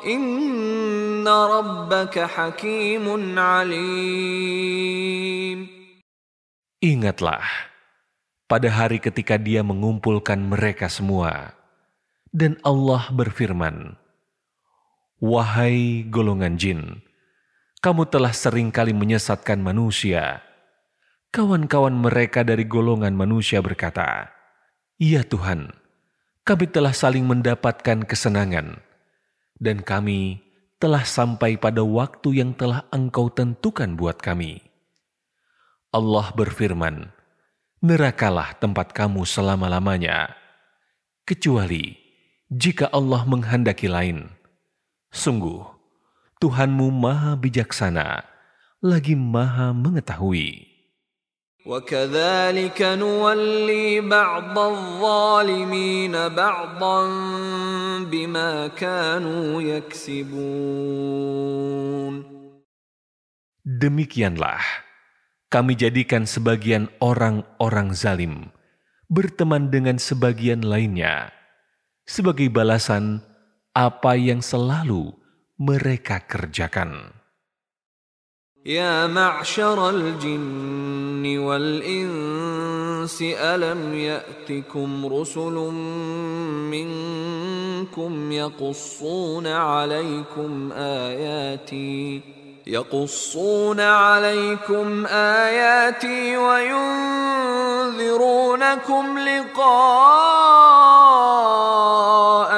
ان ربك حكيم عليم Ingatlah, pada hari ketika dia mengumpulkan mereka semua, dan Allah berfirman, Wahai golongan jin, kamu telah sering kali menyesatkan manusia. Kawan-kawan mereka dari golongan manusia berkata, Ya Tuhan, kami telah saling mendapatkan kesenangan, dan kami telah sampai pada waktu yang telah engkau tentukan buat kami. Allah berfirman, Nerakalah tempat kamu selama-lamanya, kecuali jika Allah menghendaki lain. Sungguh, Tuhanmu maha bijaksana, lagi maha mengetahui. وكذلك نولي بعض الظالمين بعضا بما كانوا يكسبون Demikianlah, kami jadikan sebagian orang-orang zalim berteman dengan sebagian lainnya sebagai balasan apa yang selalu mereka kerjakan. يا معشر الجن والإنس ألم يأتكم رسل منكم يقصون عليكم آياتي يقصون عليكم آياتي وينذرونكم لقاء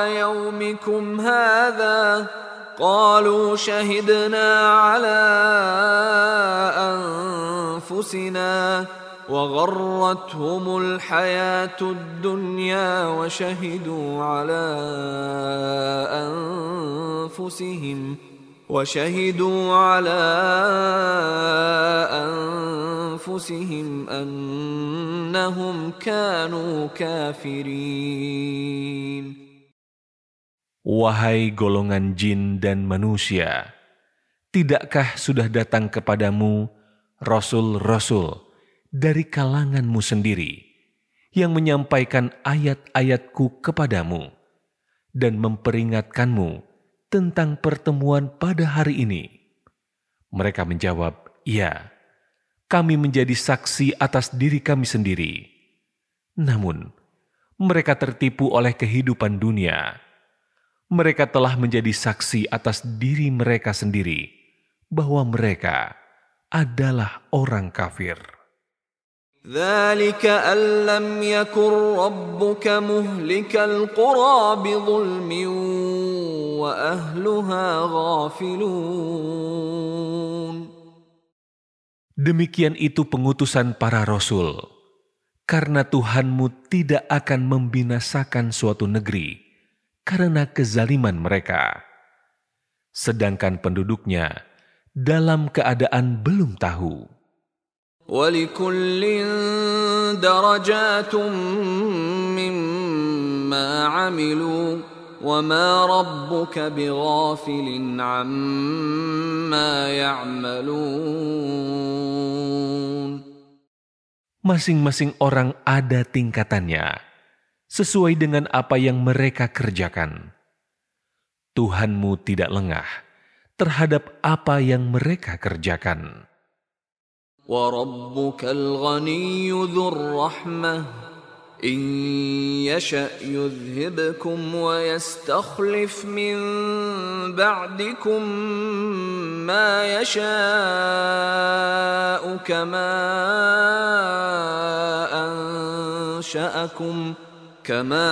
يومكم هذا قالوا شهدنا على أنفسنا وغرتهم الحياة الدنيا وشهدوا على أنفسهم وشهدوا على أنفسهم أنهم كانوا كافرين Wahai golongan jin dan manusia, tidakkah sudah datang kepadamu rasul-rasul dari kalanganmu sendiri yang menyampaikan ayat-ayatku kepadamu dan memperingatkanmu tentang pertemuan pada hari ini? Mereka menjawab, "Ya, kami menjadi saksi atas diri kami sendiri." Namun, mereka tertipu oleh kehidupan dunia mereka telah menjadi saksi atas diri mereka sendiri bahwa mereka adalah orang kafir. ذلك أن لم يكن ربك مهلك القرى بظلم وأهلها غافلون Demikian itu pengutusan para rasul, karena Tuhanmu tidak akan membinasakan suatu negeri karena kezaliman mereka. Sedangkan penduduknya dalam keadaan belum tahu. ولكل درجات مما عملوا وما ربك بغافل عما يعملون Masing-masing orang ada tingkatannya sesuai dengan apa yang mereka kerjakan. Tuhanmu tidak lengah terhadap apa yang mereka kerjakan. وربك الغني ذو الرحمة. إن يشأ يذهبكم ويستخلف من بعدكم ما يشاء كما أنشأكم. كما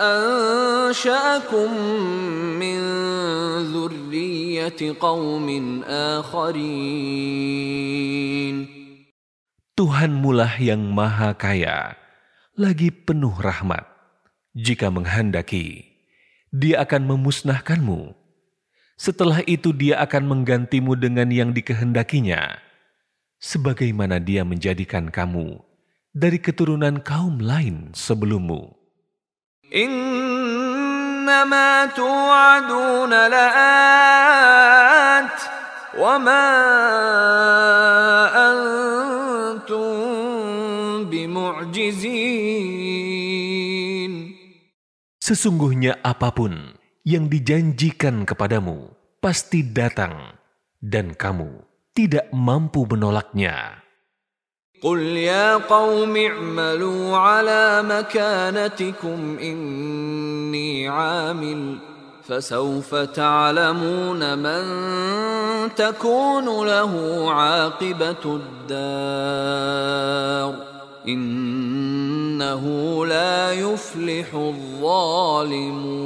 أنشأكم من ذرية قوم آخرين Tuhanmulah yang maha kaya, lagi penuh rahmat. Jika menghendaki, dia akan memusnahkanmu. Setelah itu dia akan menggantimu dengan yang dikehendakinya, sebagaimana dia menjadikan kamu dari keturunan kaum lain sebelummu. إنما توعدون لآت وما أنتم بمعجزين Sesungguhnya apapun yang dijanjikan kepadamu pasti datang dan kamu tidak mampu menolaknya. قل يا قوم اعملوا على مكانتكم إني عامل فسوف تعلمون من تكون له عاقبة الدار إنه لا يفلح الظالمون.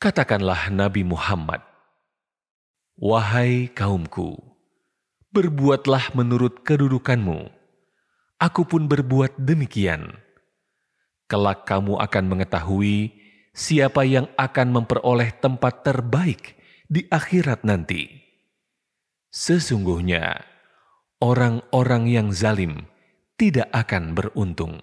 Katakanlah Nabi Muhammad, Wahai kaumku, berbuatlah menurut kedudukanmu. Aku pun berbuat demikian. Kelak kamu akan mengetahui siapa yang akan memperoleh tempat terbaik di akhirat nanti. Sesungguhnya, orang-orang yang zalim tidak akan beruntung.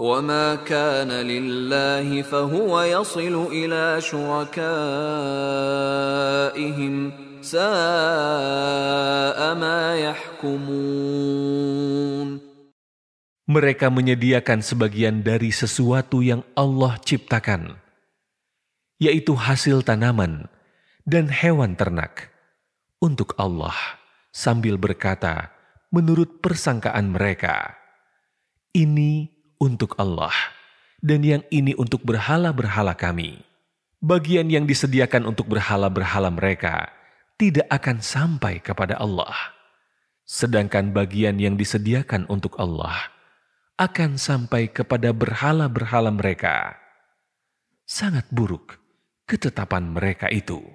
وما كان لله فهو يصل الى شركائهم ساء ما يحكمون Mereka menyediakan sebagian dari sesuatu yang Allah ciptakan, yaitu hasil tanaman dan hewan ternak untuk Allah sambil berkata menurut persangkaan mereka, ini untuk Allah dan yang ini untuk berhala-berhala kami. Bagian yang disediakan untuk berhala-berhala mereka tidak akan sampai kepada Allah. Sedangkan bagian yang disediakan untuk Allah akan sampai kepada berhala-berhala mereka. Sangat buruk ketetapan mereka itu.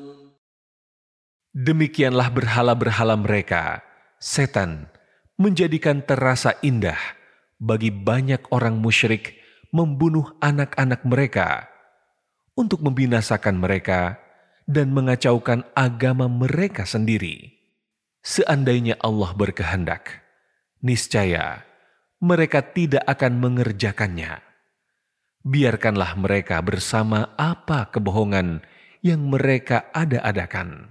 Demikianlah berhala-berhala mereka, setan, menjadikan terasa indah bagi banyak orang musyrik membunuh anak-anak mereka untuk membinasakan mereka dan mengacaukan agama mereka sendiri. Seandainya Allah berkehendak, niscaya mereka tidak akan mengerjakannya. Biarkanlah mereka bersama apa kebohongan yang mereka ada-adakan.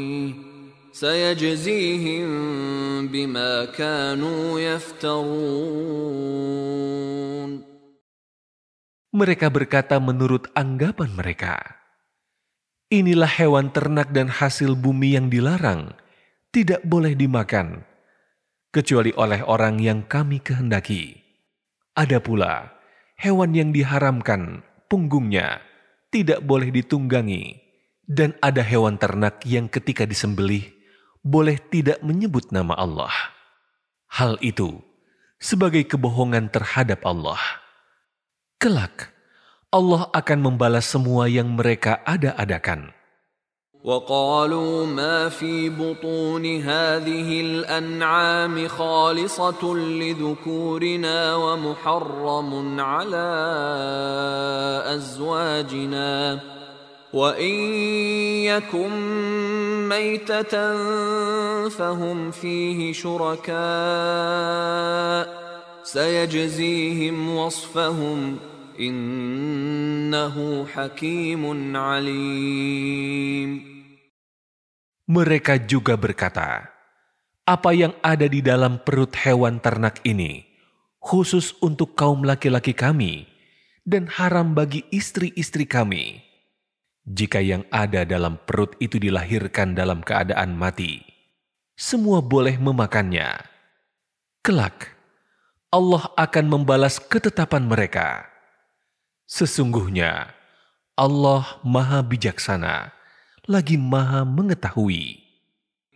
سيجزيهم بما كانوا يفترون Mereka berkata menurut anggapan mereka, Inilah hewan ternak dan hasil bumi yang dilarang, tidak boleh dimakan, kecuali oleh orang yang kami kehendaki. Ada pula hewan yang diharamkan, punggungnya tidak boleh ditunggangi, dan ada hewan ternak yang ketika disembelih boleh tidak menyebut nama Allah. Hal itu sebagai kebohongan terhadap Allah. Kelak, Allah akan membalas semua yang mereka ada-adakan. وقالوا ما في بطون هذه الأنعام خالصة لذكورنا ومحرم على أزواجنا وإن يكن ميتة فهم فيه شركاء سيجزيهم وصفهم إنه حكيم عليم Mereka juga berkata, apa yang ada di dalam perut hewan ternak ini, khusus untuk kaum laki-laki kami, dan haram bagi istri-istri kami. Jika yang ada dalam perut itu dilahirkan dalam keadaan mati, semua boleh memakannya. Kelak, Allah akan membalas ketetapan mereka. Sesungguhnya, Allah Maha Bijaksana, lagi Maha Mengetahui.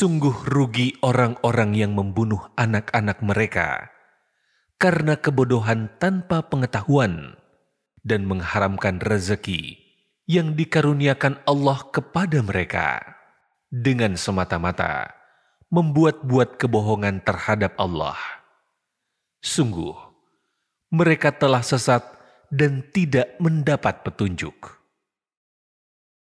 Sungguh rugi orang-orang yang membunuh anak-anak mereka karena kebodohan tanpa pengetahuan dan mengharamkan rezeki yang dikaruniakan Allah kepada mereka. dengan semata-mata membuat-buat kebohongan terhadap Allah. Sungguh, mereka telah sesat dan tidak mendapat petunjuk.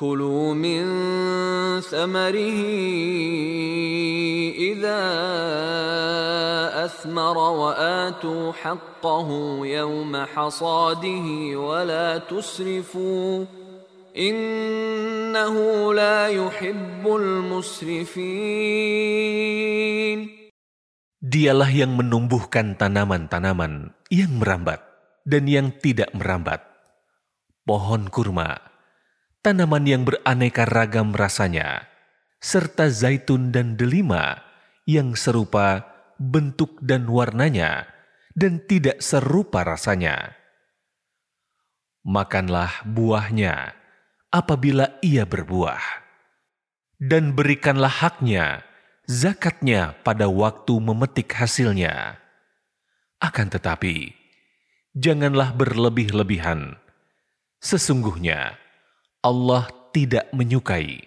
كلوا من ثمره إذا أثمر وآتوا حقه يوم حصاده ولا تسرفوا إنه لا يحب المسرفين Dialah yang menumbuhkan tanaman-tanaman yang merambat dan yang tidak merambat. Pohon kurma tanaman yang beraneka ragam rasanya, serta zaitun dan delima yang serupa bentuk dan warnanya dan tidak serupa rasanya. Makanlah buahnya apabila ia berbuah, dan berikanlah haknya, zakatnya pada waktu memetik hasilnya. Akan tetapi, janganlah berlebih-lebihan. Sesungguhnya, Allah tidak menyukai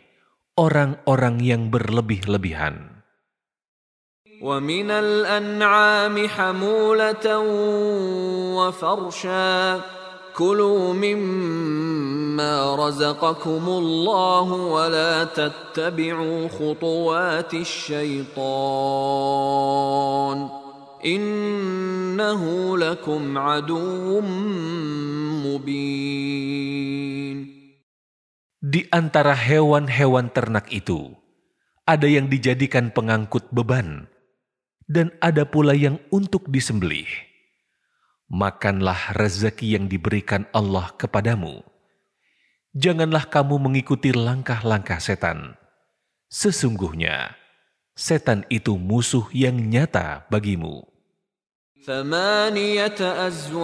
orang-orang yang berlebih-lebihan. ومن الأنعام حمولة وفرشا كلوا مما رزقكم الله ولا تتبعوا خطوات الشيطان إنه لكم عدو مبين Di antara hewan-hewan ternak itu, ada yang dijadikan pengangkut beban, dan ada pula yang untuk disembelih. Makanlah rezeki yang diberikan Allah kepadamu. Janganlah kamu mengikuti langkah-langkah setan. Sesungguhnya, setan itu musuh yang nyata bagimu. ثمانية أزواج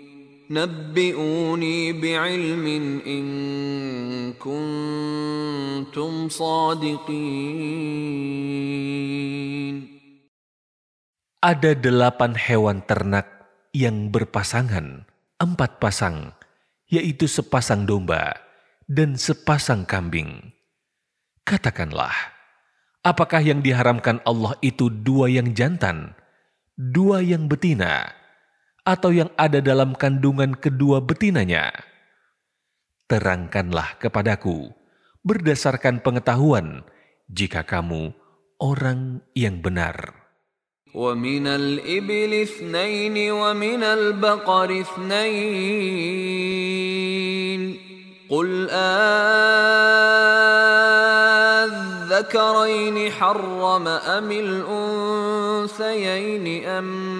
نبئوني بعلم إن كنتم صادقين Ada delapan hewan ternak yang berpasangan, empat pasang, yaitu sepasang domba dan sepasang kambing. Katakanlah, apakah yang diharamkan Allah itu dua yang jantan, dua yang betina, atau yang ada dalam kandungan kedua betinanya? Terangkanlah kepadaku berdasarkan pengetahuan jika kamu orang yang benar. ومن الإبل اثنين ومن البقر اثنين قل آذكرين حرم أم الأنثيين أم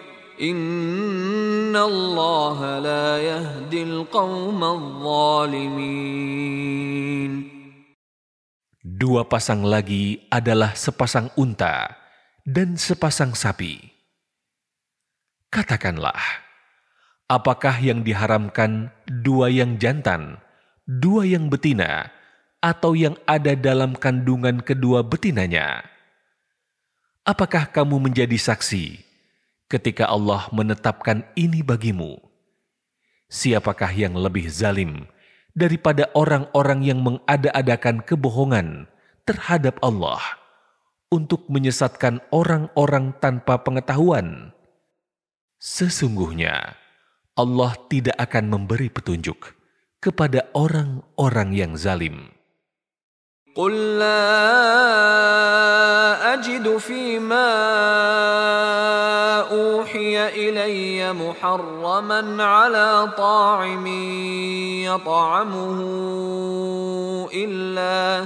La yahdil Dua pasang lagi adalah sepasang unta dan sepasang sapi. Katakanlah, apakah yang diharamkan dua yang jantan, dua yang betina, atau yang ada dalam kandungan kedua betinanya? Apakah kamu menjadi saksi ketika Allah menetapkan ini bagimu. Siapakah yang lebih zalim daripada orang-orang yang mengada-adakan kebohongan terhadap Allah untuk menyesatkan orang-orang tanpa pengetahuan? Sesungguhnya Allah tidak akan memberi petunjuk kepada orang-orang yang zalim. قل لا أجد فيما أوحي إلي محرما على طاعم يطعمه إلا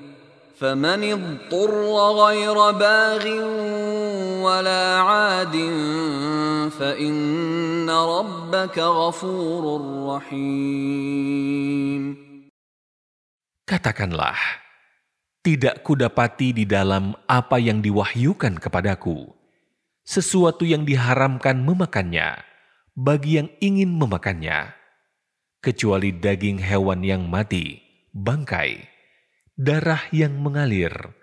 فمن اضطر غير باغ ولا عاد فإن ربك غفور رحيم Katakanlah, tidak kudapati di dalam apa yang diwahyukan kepadaku, sesuatu yang diharamkan memakannya bagi yang ingin memakannya, kecuali daging hewan yang mati, bangkai, darah yang mengalir,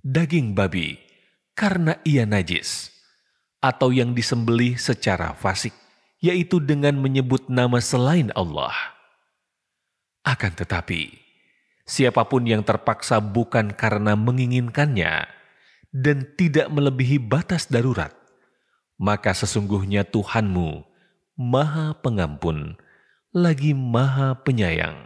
daging babi karena ia najis, atau yang disembelih secara fasik, yaitu dengan menyebut nama selain Allah. Akan tetapi, Siapa pun yang terpaksa bukan karena menginginkannya dan tidak melebihi batas darurat, maka sesungguhnya Tuhanmu Maha Pengampun lagi Maha Penyayang.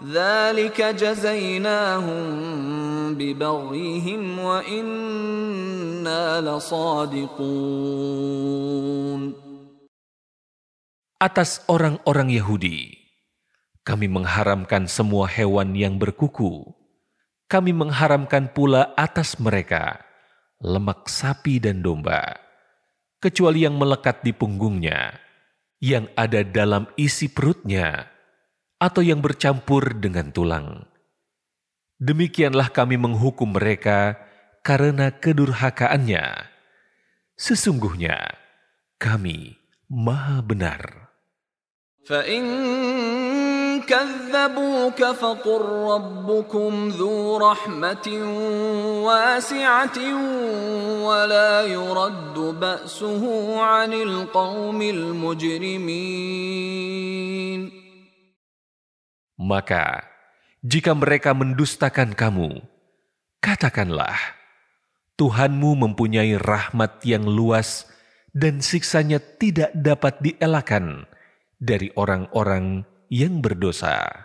ذلك جزيناهم ببغيهم وإنا لصادقون Atas orang-orang Yahudi, kami mengharamkan semua hewan yang berkuku. Kami mengharamkan pula atas mereka lemak sapi dan domba, kecuali yang melekat di punggungnya, yang ada dalam isi perutnya, atau yang bercampur dengan tulang. Demikianlah kami menghukum mereka karena kedurhakaannya. Sesungguhnya kami maha benar. فإن كذبوك فقل ربكم ذو رحمة واسعة ولا يرد بأسه عن القوم المجرمين maka, jika mereka mendustakan kamu, katakanlah, Tuhanmu mempunyai rahmat yang luas dan siksanya tidak dapat dielakkan dari orang-orang yang berdosa.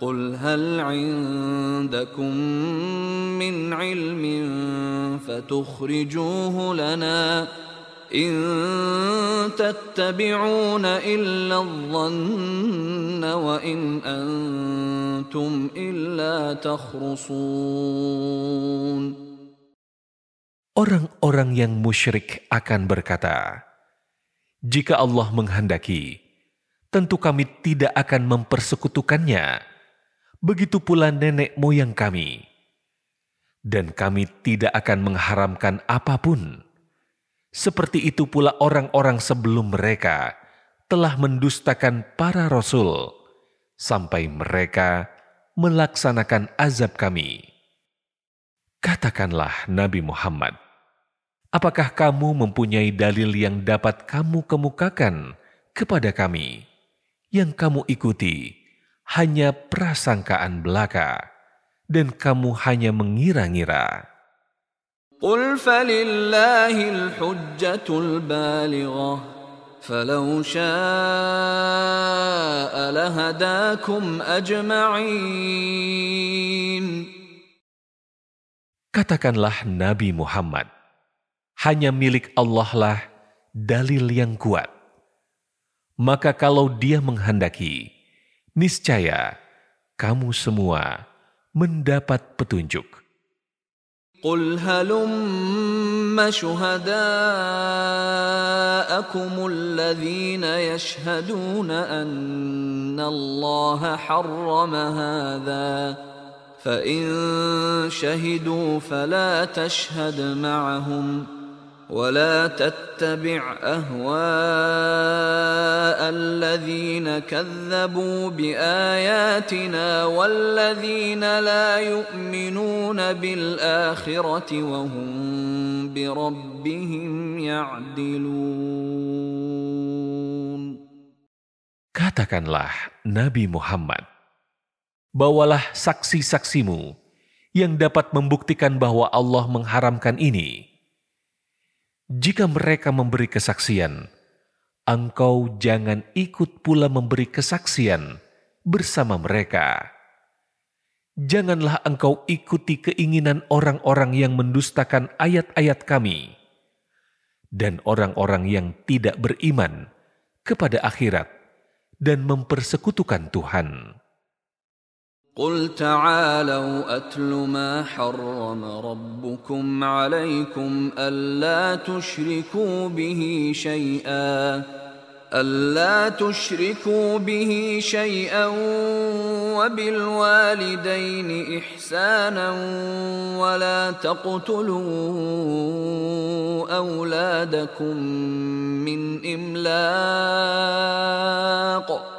قل هل عندكم من علم فتخرجوه لنا إن تتبعون إلا الظن وإن أنتم إلا تخرصون Orang-orang yang musyrik akan berkata, "Jika Allah menghendaki, tentu kami tidak akan mempersekutukannya." begitu pula nenek moyang kami. Dan kami tidak akan mengharamkan apa pun. Seperti itu pula orang-orang sebelum mereka telah mendustakan para rasul sampai mereka melaksanakan azab kami. Katakanlah Nabi Muhammad, Apakah kamu mempunyai dalil yang dapat kamu kemukakan kepada kami? Yang kamu ikuti hanya prasangkaan belaka, dan kamu hanya mengira-ngira. قل فلله الحجة البالغة فلو شاء لهداكم أجمعين Katakanlah Nabi Muhammad, hanya milik Allah lah dalil yang kuat. Maka kalau dia menghendaki, niscaya kamu semua mendapat petunjuk. قل هلم شهداءكم الذين يشهدون أن الله حرم هذا فإن شهدوا فلا تشهد معهم ۖ ولا تتبع اهواء الذين كذبوا باياتنا والذين لا يؤمنون بالاخره وهم بربهم يعدلون Katakanlah Nabi Muhammad, bawalah saksi-saksimu yang dapat membuktikan bahwa Allah mengharamkan ini jika mereka memberi kesaksian, engkau jangan ikut pula memberi kesaksian bersama mereka. Janganlah engkau ikuti keinginan orang-orang yang mendustakan ayat-ayat kami dan orang-orang yang tidak beriman kepada akhirat dan mempersekutukan Tuhan. قل تعالوا اتل ما حرم ربكم عليكم الا تشركوا به شيئا ألا تشركوا به شيئا وبالوالدين إحسانا ولا تقتلوا أولادكم من إملاق ۖ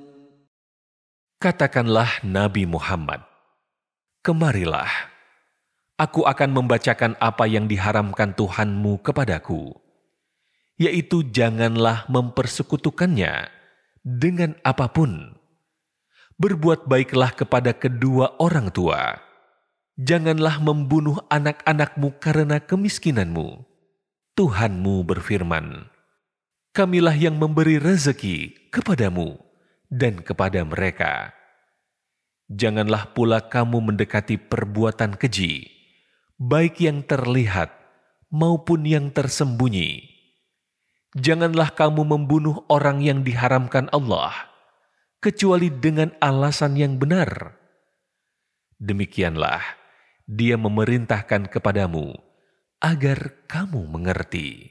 Katakanlah Nabi Muhammad, Kemarilah, aku akan membacakan apa yang diharamkan Tuhanmu kepadaku, yaitu janganlah mempersekutukannya dengan apa pun. Berbuat baiklah kepada kedua orang tua. Janganlah membunuh anak-anakmu karena kemiskinanmu. Tuhanmu berfirman, Kamilah yang memberi rezeki kepadamu dan kepada mereka. Janganlah pula kamu mendekati perbuatan keji, baik yang terlihat maupun yang tersembunyi. Janganlah kamu membunuh orang yang diharamkan Allah, kecuali dengan alasan yang benar. Demikianlah Dia memerintahkan kepadamu agar kamu mengerti.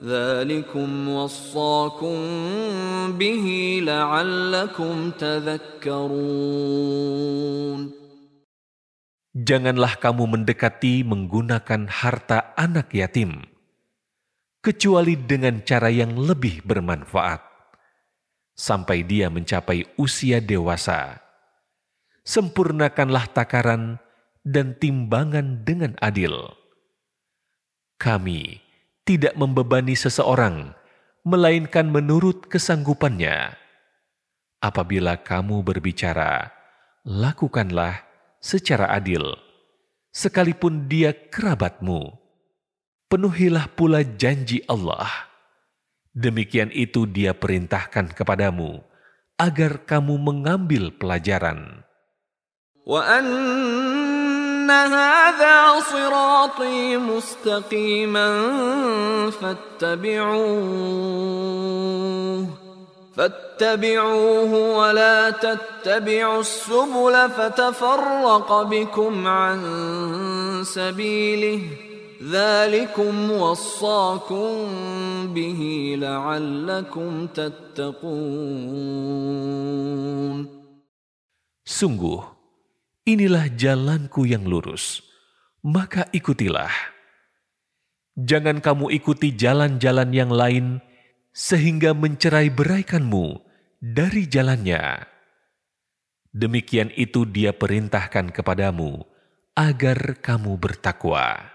ذلكم وصاكم به لعلكم تذكرون Janganlah kamu mendekati menggunakan harta anak yatim, kecuali dengan cara yang lebih bermanfaat, sampai dia mencapai usia dewasa. Sempurnakanlah takaran dan timbangan dengan adil. Kami tidak membebani seseorang, melainkan menurut kesanggupannya. Apabila kamu berbicara, lakukanlah secara adil, sekalipun dia kerabatmu. Penuhilah pula janji Allah. Demikian itu dia perintahkan kepadamu, agar kamu mengambil pelajaran. وأن هذا صراطي مستقيما فاتبعوه فاتبعوه ولا تتبعوا السبل فتفرق بكم عن سبيله ذلكم وصاكم به لعلكم تتقون Sungguh, inilah jalanku yang lurus, maka ikutilah. Jangan kamu ikuti jalan-jalan yang lain sehingga mencerai beraikanmu dari jalannya. Demikian itu dia perintahkan kepadamu agar kamu bertakwa.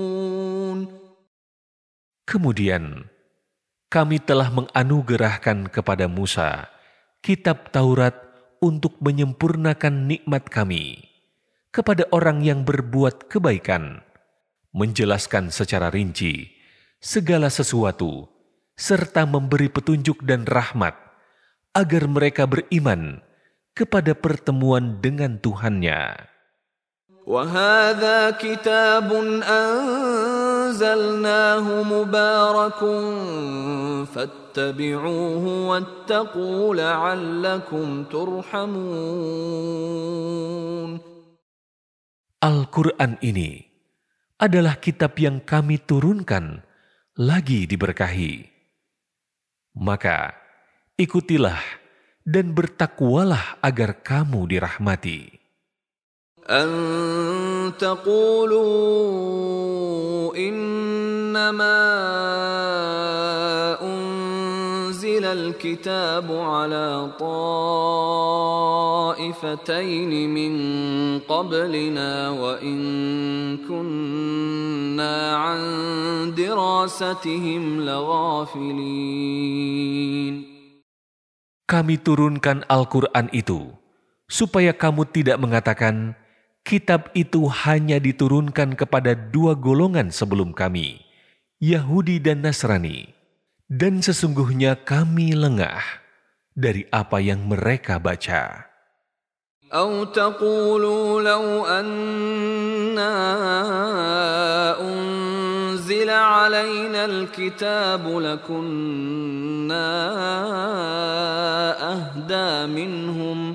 Kemudian kami telah menganugerahkan kepada Musa kitab Taurat untuk menyempurnakan nikmat kami kepada orang yang berbuat kebaikan, menjelaskan secara rinci segala sesuatu, serta memberi petunjuk dan rahmat agar mereka beriman kepada pertemuan dengan Tuhannya. وهذا كتاب أنزلناه مبارك فاتبعوه واتقوا لعلكم ترحمون Al-Quran ini adalah kitab yang kami turunkan lagi diberkahi. Maka ikutilah dan bertakwalah agar kamu dirahmati. أن تقولوا إنما أنزل الكتاب على طائفتين من قبلنا وإن كنا عن دراستهم لغافلين Kami turunkan Al-Quran itu supaya kamu tidak mengatakan kitab itu hanya diturunkan kepada dua golongan sebelum kami, Yahudi dan Nasrani. Dan sesungguhnya kami lengah dari apa yang mereka baca. أو تقولوا لو أنا أنزل علينا الكتاب لكنا أهدى منهم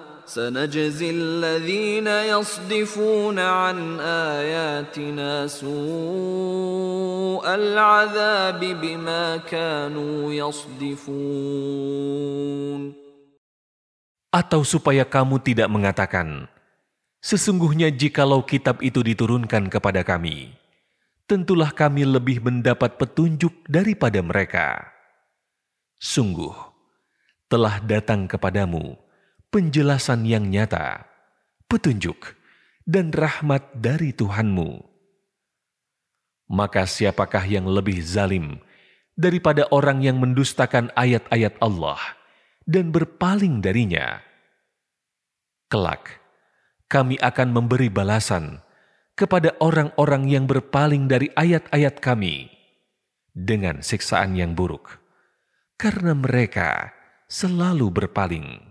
سنجزي الذين يصدفون عن آياتنا سوء العذاب بما كانوا يصدفون Atau supaya kamu tidak mengatakan, Sesungguhnya jikalau kitab itu diturunkan kepada kami, tentulah kami lebih mendapat petunjuk daripada mereka. Sungguh, telah datang kepadamu penjelasan yang nyata, petunjuk, dan rahmat dari Tuhanmu. Maka siapakah yang lebih zalim daripada orang yang mendustakan ayat-ayat Allah dan berpaling darinya? Kelak, kami akan memberi balasan kepada orang-orang yang berpaling dari ayat-ayat kami dengan siksaan yang buruk, karena mereka selalu berpaling.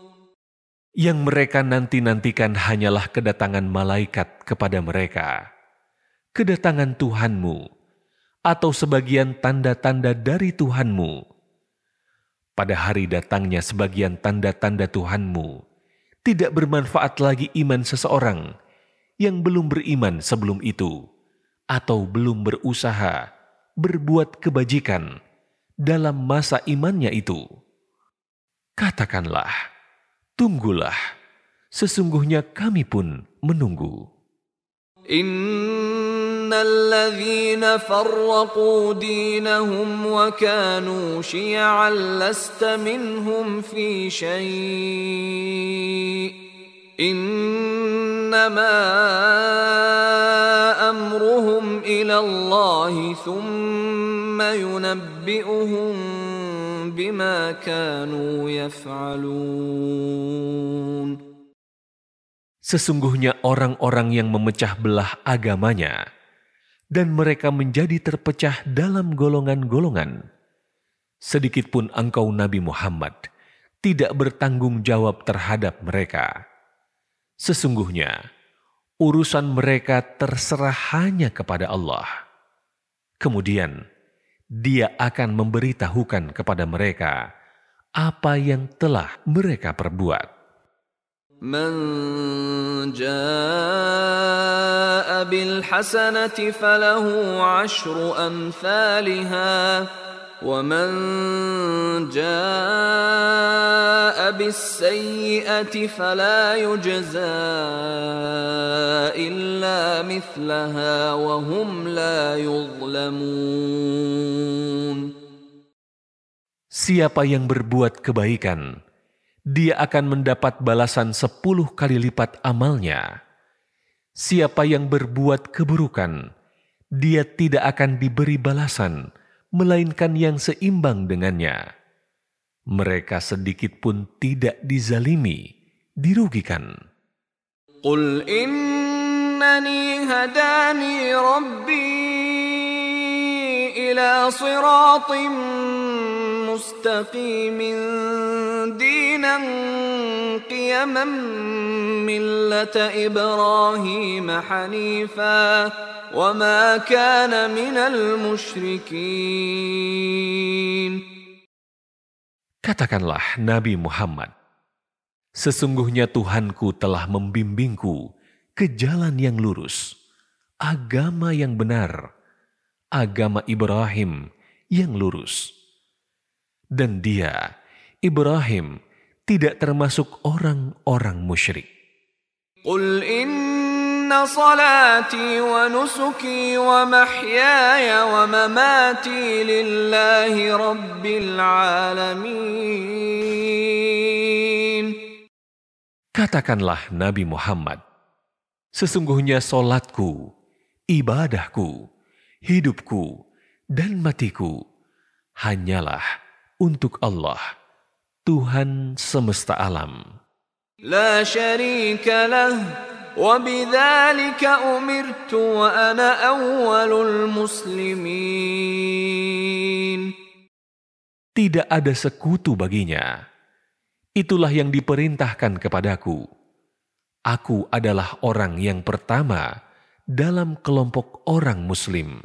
Yang mereka nanti-nantikan hanyalah kedatangan malaikat kepada mereka, kedatangan Tuhanmu, atau sebagian tanda-tanda dari Tuhanmu. Pada hari datangnya sebagian tanda-tanda Tuhanmu, tidak bermanfaat lagi iman seseorang yang belum beriman sebelum itu, atau belum berusaha berbuat kebajikan dalam masa imannya itu. Katakanlah, Tunggulah, sesungguhnya kami pun menunggu. الذين فرقوا دينهم وكانوا شيعا لست منهم في شيء إنما أمرهم إلى الله ثم ينبئهم بما كانوا يفعلون Sesungguhnya orang-orang yang memecah belah agamanya dan mereka menjadi terpecah dalam golongan-golongan. Sedikitpun engkau Nabi Muhammad tidak bertanggung jawab terhadap mereka. Sesungguhnya urusan mereka terserah hanya kepada Allah. Kemudian dia akan memberitahukan kepada mereka apa yang telah mereka perbuat. من جاء بالحسنة فله عشر أمثالها ومن جاء بالسيئة فلا يجزى إلا مثلها وهم لا يظلمون Siapa yang berbuat kebaikan, dia akan mendapat balasan sepuluh kali lipat amalnya. Siapa yang berbuat keburukan, dia tidak akan diberi balasan, melainkan yang seimbang dengannya. Mereka sedikit pun tidak dizalimi, dirugikan. Qul innani hadani rabbi ila siratim مستقيم دينا قيما ملة إبراهيم حنيفا وما كان من المشركين Katakanlah Nabi Muhammad, Sesungguhnya Tuhanku telah membimbingku ke jalan yang lurus, agama yang benar, agama Ibrahim yang lurus. Dan dia, Ibrahim, tidak termasuk orang-orang musyrik. Qul inna salati wa nusuki wa mahyaya wa mamati lillahi rabbil alamin. Katakanlah Nabi Muhammad, sesungguhnya solatku, ibadahku, hidupku, dan matiku hanyalah untuk Allah, Tuhan semesta alam. لا شريك له وبذلك أمرت وأنا أول المسلمين Tidak ada sekutu baginya. Itulah yang diperintahkan kepadaku. Aku adalah orang yang pertama dalam kelompok orang Muslim.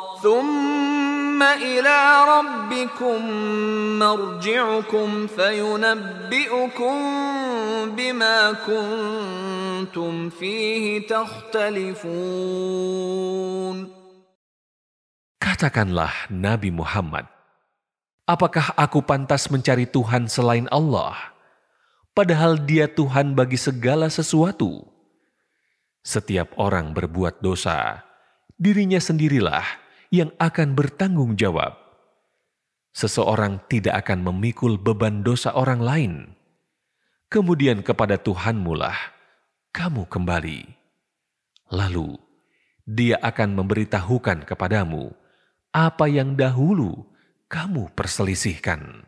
ثم إلى ربكم مرجعكم فينبئكم بما كنتم فيه تختلفون Katakanlah Nabi Muhammad, apakah aku pantas mencari Tuhan selain Allah, padahal dia Tuhan bagi segala sesuatu? Setiap orang berbuat dosa, dirinya sendirilah yang akan bertanggung jawab. Seseorang tidak akan memikul beban dosa orang lain. Kemudian kepada Tuhanmu lah kamu kembali. Lalu, dia akan memberitahukan kepadamu apa yang dahulu kamu perselisihkan.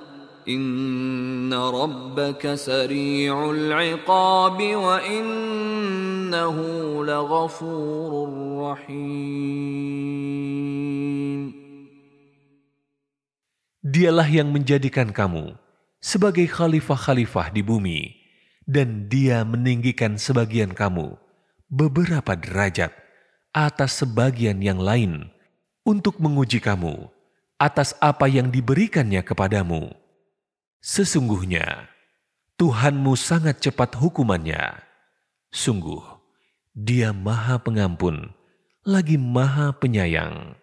Inna rabbaka sari'ul iqabi wa innahu laghafurur rahim. Dialah yang menjadikan kamu sebagai khalifah-khalifah di bumi dan dia meninggikan sebagian kamu beberapa derajat atas sebagian yang lain untuk menguji kamu atas apa yang diberikannya kepadamu Sesungguhnya, Tuhanmu sangat cepat hukumannya. Sungguh, dia maha pengampun, lagi maha penyayang.